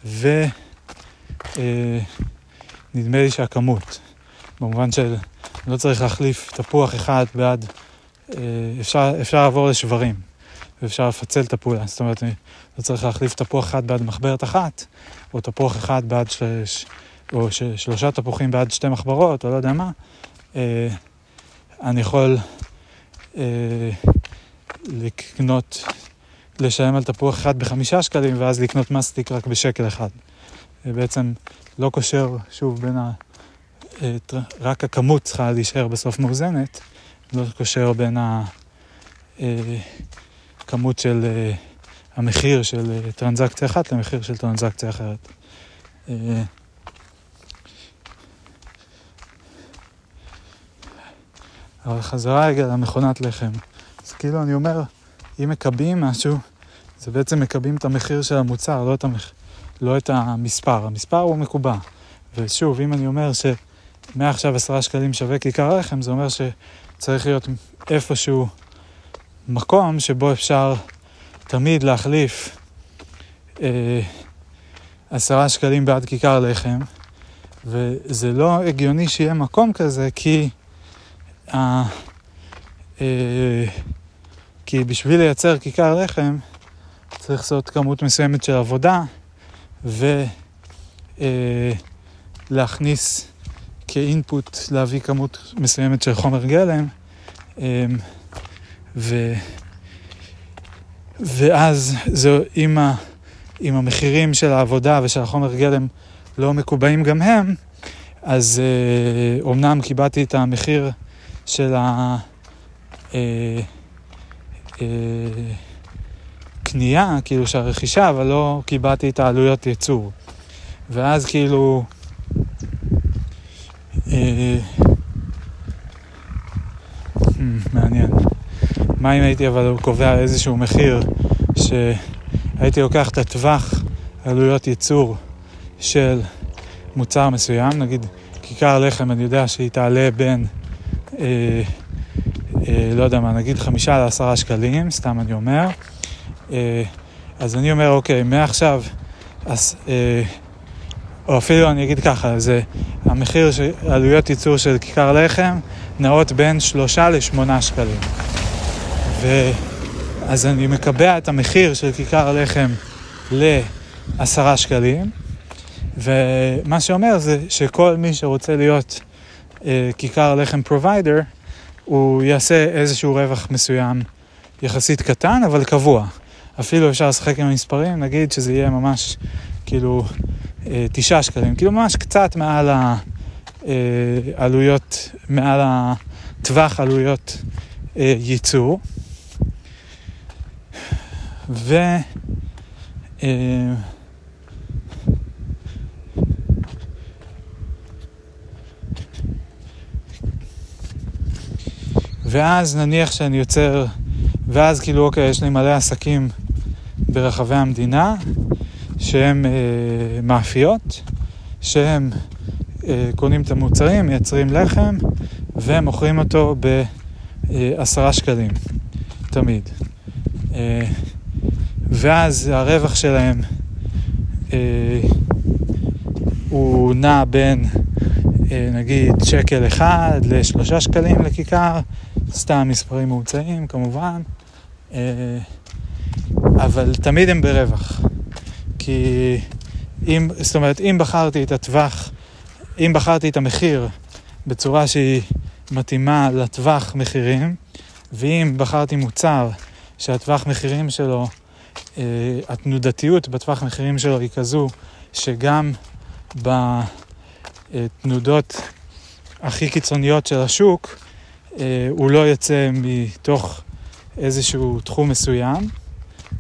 ונדמה אה, לי שהכמות, במובן של לא צריך להחליף תפוח אחד בעד, אה, אפשר, אפשר לעבור לשברים, ואפשר לפצל את הפעולה. זאת אומרת, לא צריך להחליף תפוח אחד בעד מחברת אחת, או תפוח אחד בעד שלוש, או ש, שלושה תפוחים בעד שתי מחברות, או לא יודע מה. אה, אני יכול אה, לקנות, לשלם על תפוח אחד בחמישה שקלים, ואז לקנות מסטיק רק בשקל אחד. בעצם לא קושר, שוב, בין ה... רק הכמות צריכה להישאר בסוף מאוזנת, לא קושר בין הכמות של המחיר של טרנזקציה אחת למחיר של טרנזקציה אחרת. אבל חזרה רגע למכונת לחם. אז כאילו אני אומר, אם מקבעים משהו, זה בעצם מקבעים את המחיר של המוצר, לא את, המח... לא את המספר. המספר הוא מקובע. ושוב, אם אני אומר שמעכשיו עשרה שקלים שווה כיכר לחם, זה אומר שצריך להיות איפשהו מקום שבו אפשר תמיד להחליף אה, עשרה שקלים בעד כיכר לחם, וזה לא הגיוני שיהיה מקום כזה, כי ה... אה, כי בשביל לייצר כיכר לחם צריך לעשות כמות מסוימת של עבודה ולהכניס אה, כאינפוט להביא כמות מסוימת של חומר גלם אה, ו... ואז זה, אם, ה... אם המחירים של העבודה ושל החומר גלם לא מקובעים גם הם, אז אומנם אה, קיבלתי את המחיר של ה... אה, אה, כאילו של הרכישה, אבל לא קיבלתי את העלויות ייצור. ואז כאילו... אה, hmm, מעניין. מה אם הייתי אבל קובע איזשהו מחיר שהייתי לוקח את הטווח עלויות ייצור של מוצר מסוים, נגיד כיכר לחם, אני יודע שהיא תעלה בין אה, אה, לא יודע מה, נגיד חמישה לעשרה שקלים, סתם אני אומר. אה, אז אני אומר, אוקיי, מעכשיו, אז, אה, או אפילו אני אגיד ככה, זה המחיר של עלויות ייצור של כיכר לחם נעות בין שלושה לשמונה שקלים. ואז אני מקבע את המחיר של כיכר לחם לעשרה שקלים, ומה שאומר זה שכל מי שרוצה להיות אה, כיכר לחם provider, הוא יעשה איזשהו רווח מסוים יחסית קטן, אבל קבוע. אפילו אפשר לשחק עם המספרים, נגיד שזה יהיה ממש כאילו אה, תשעה שקלים, כאילו ממש קצת מעל העלויות, אה, מעל הטווח עלויות ייצור. ו... ואז נניח שאני יוצר, ואז כאילו אוקיי, יש לי מלא עסקים ברחבי המדינה שהם אה, מאפיות, שהם אה, קונים את המוצרים, מייצרים לחם ומוכרים אותו בעשרה שקלים, תמיד. אה, ואז הרווח שלהם אה, הוא נע בין אה, נגיד שקל אחד לשלושה שקלים לכיכר, סתם מספרים מומצאים כמובן, אה, אבל תמיד הם ברווח. כי אם, זאת אומרת, אם בחרתי את הטווח, אם בחרתי את המחיר בצורה שהיא מתאימה לטווח מחירים, ואם בחרתי מוצר שהטווח מחירים שלו, אה, התנודתיות בטווח מחירים שלו היא כזו שגם בתנודות הכי קיצוניות של השוק, אה, הוא לא יוצא מתוך איזשהו תחום מסוים,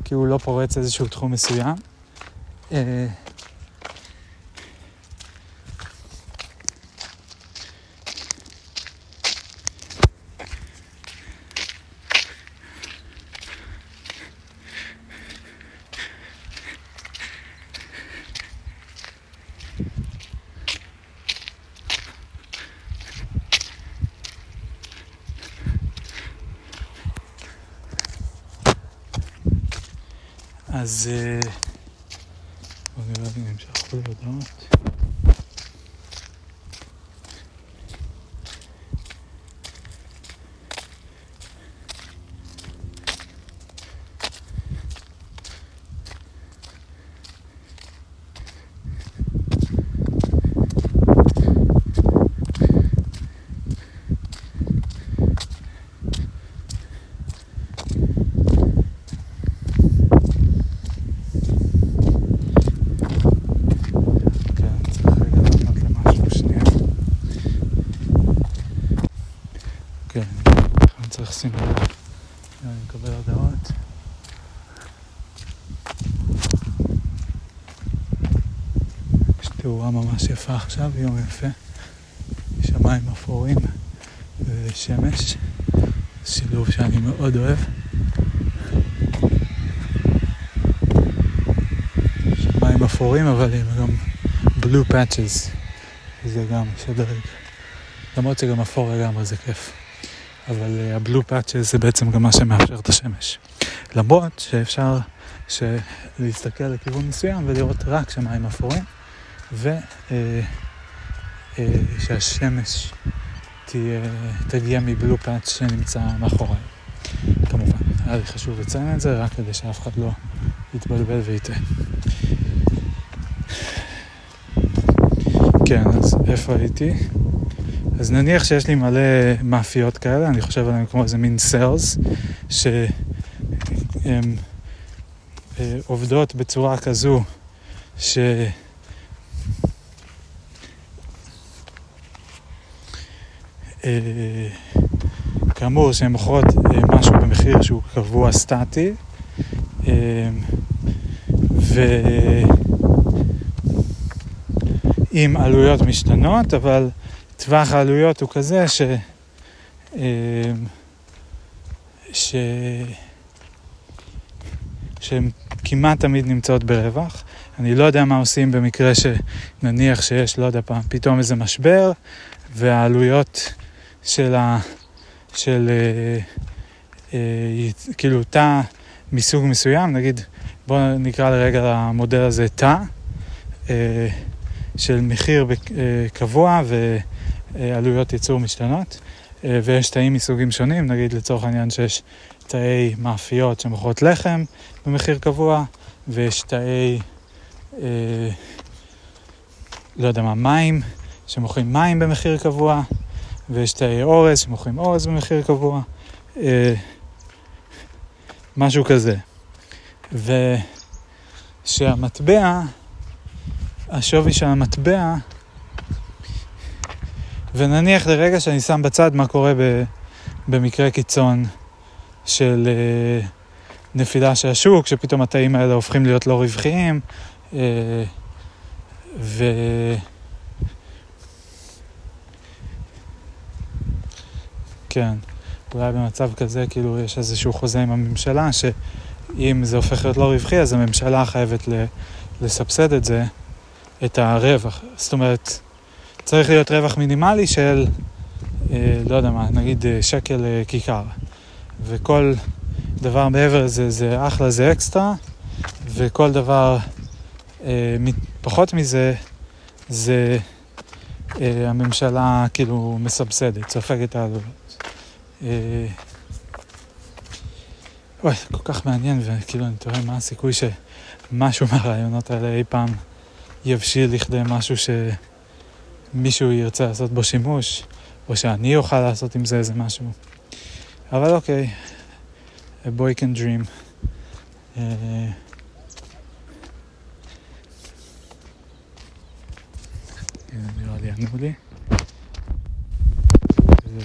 כי הוא לא פורץ איזשהו תחום מסוים. אה, אז אה, בואו נראה אם נמשכו להודעות. תאורה יפה עכשיו, יום יפה. שמיים אפורים ושמש, שילוב שאני מאוד אוהב. שמיים אפורים אבל עם גם blue patches, זה גם שדרוג. למרות שגם אפור לגמרי זה כיף. אבל ה-blue uh, patches זה בעצם גם מה שמאפשר את השמש. למרות שאפשר להסתכל לכיוון מסוים ולראות רק שמיים אפורים, ושהשמש uh, uh, תגיע מבלו פאצ' שנמצא מאחוריי. כמובן, היה לי חשוב לציין את זה רק כדי שאף אחד לא יתבלבל ויטעה. כן, אז איפה הייתי? אז נניח שיש לי מלא מאפיות כאלה, אני חושב עליהן כמו איזה מין סלס, שהן אה, עובדות בצורה כזו ש... כאמור, שהן מוכרות אה, משהו במחיר שהוא קבוע סטטי, ועם עלויות משתנות, אבל טווח העלויות הוא כזה ש... ש... שהן כמעט תמיד נמצאות ברווח. אני לא יודע מה עושים במקרה שנניח שיש, לא יודע פעם, פתאום איזה משבר, והעלויות של ה... של אה, אה, כאילו תא מסוג מסוים, נגיד, בואו נקרא לרגע למודל הזה תא, אה, של מחיר אה, קבוע ועלויות ייצור משתנות, אה, ויש תאים מסוגים שונים, נגיד לצורך העניין שיש תאי מאפיות שמוכרות לחם במחיר קבוע, ויש תאי, אה, לא יודע מה, מים, שמוכרים מים במחיר קבוע, ויש תאי אורז שמוכרים אורז במחיר קבוע, אה, משהו כזה. ושהמטבע, השווי של המטבע, ונניח לרגע שאני שם בצד מה קורה במקרה קיצון של אה, נפילה של השוק, שפתאום התאים האלה הופכים להיות לא רווחיים, אה, ו... כן, אולי במצב כזה, כאילו, יש איזשהו חוזה עם הממשלה, שאם זה הופך להיות לא רווחי, אז הממשלה חייבת לסבסד את זה, את הרווח. זאת אומרת, צריך להיות רווח מינימלי של, אה, לא יודע מה, נגיד אה, שקל אה, כיכר. וכל דבר מעבר לזה זה אחלה, זה אקסטרה, וכל דבר אה, פחות מזה זה אה, הממשלה כאילו מסבסדת, סופגת העלויות. אה, וואי, זה כל כך מעניין, וכאילו אני תוהה מה הסיכוי שמשהו מהרעיונות האלה אי פעם יבשיל לכדי משהו שמישהו ירצה לעשות בו שימוש, או שאני אוכל לעשות עם זה איזה משהו. אבל אוקיי, a boy can dream. Uh, נראה לי ענו לי. לי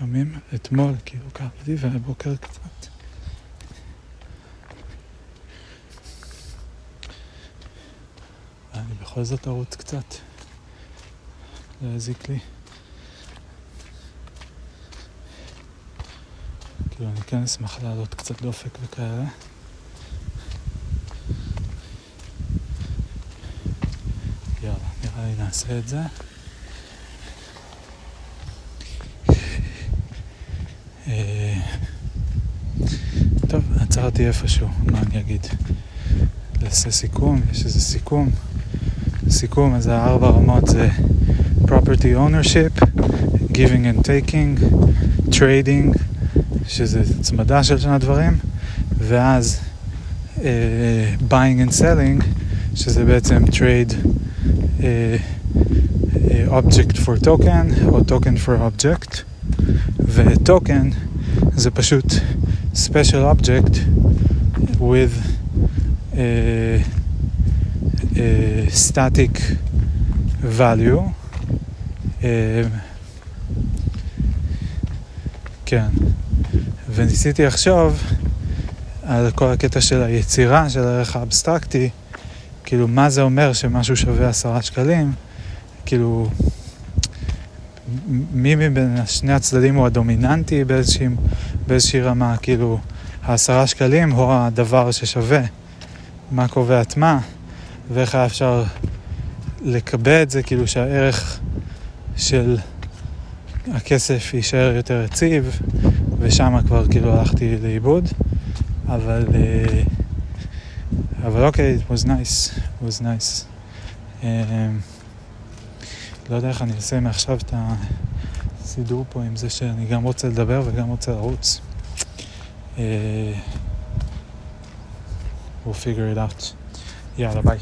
לפעמים, אתמול כאילו כאבתי והבוקר קצת. ואני בכל זאת ארוץ קצת. זה הזיק לי. כאילו אני כן אשמח לעלות קצת דופק וכאלה. יאללה, נראה לי נעשה את זה. אה, טוב, עצרתי איפשהו, מה אני אגיד? נעשה סיכום, יש איזה סיכום. סיכום, אז הארבע רמות זה property ownership, giving and taking, trading, שזה הצמדה של שני הדברים, ואז uh, buying and selling, שזה בעצם trade uh, object for token או token for object, וטוקן זה פשוט special object with uh, uh, static value. Uh, כן, וניסיתי לחשוב על כל הקטע של היצירה של הערך האבסטרקטי, כאילו מה זה אומר שמשהו שווה עשרה שקלים, כאילו מי מבין שני הצדדים הוא הדומיננטי באיזושהי, באיזושהי רמה, כאילו העשרה שקלים הוא הדבר ששווה, מה קובע את מה, ואיך היה אפשר לקבע את זה, כאילו שהערך של הכסף יישאר יותר יציב, ושם כבר כאילו הלכתי לאיבוד, אבל, אה, אבל אוקיי, it was nice, it was nice. Um, לא יודע איך אני אעשה מעכשיו את הסידור פה עם זה שאני גם רוצה לדבר וגם רוצה לרוץ. uh, we'll figure it out. Yeah, bye.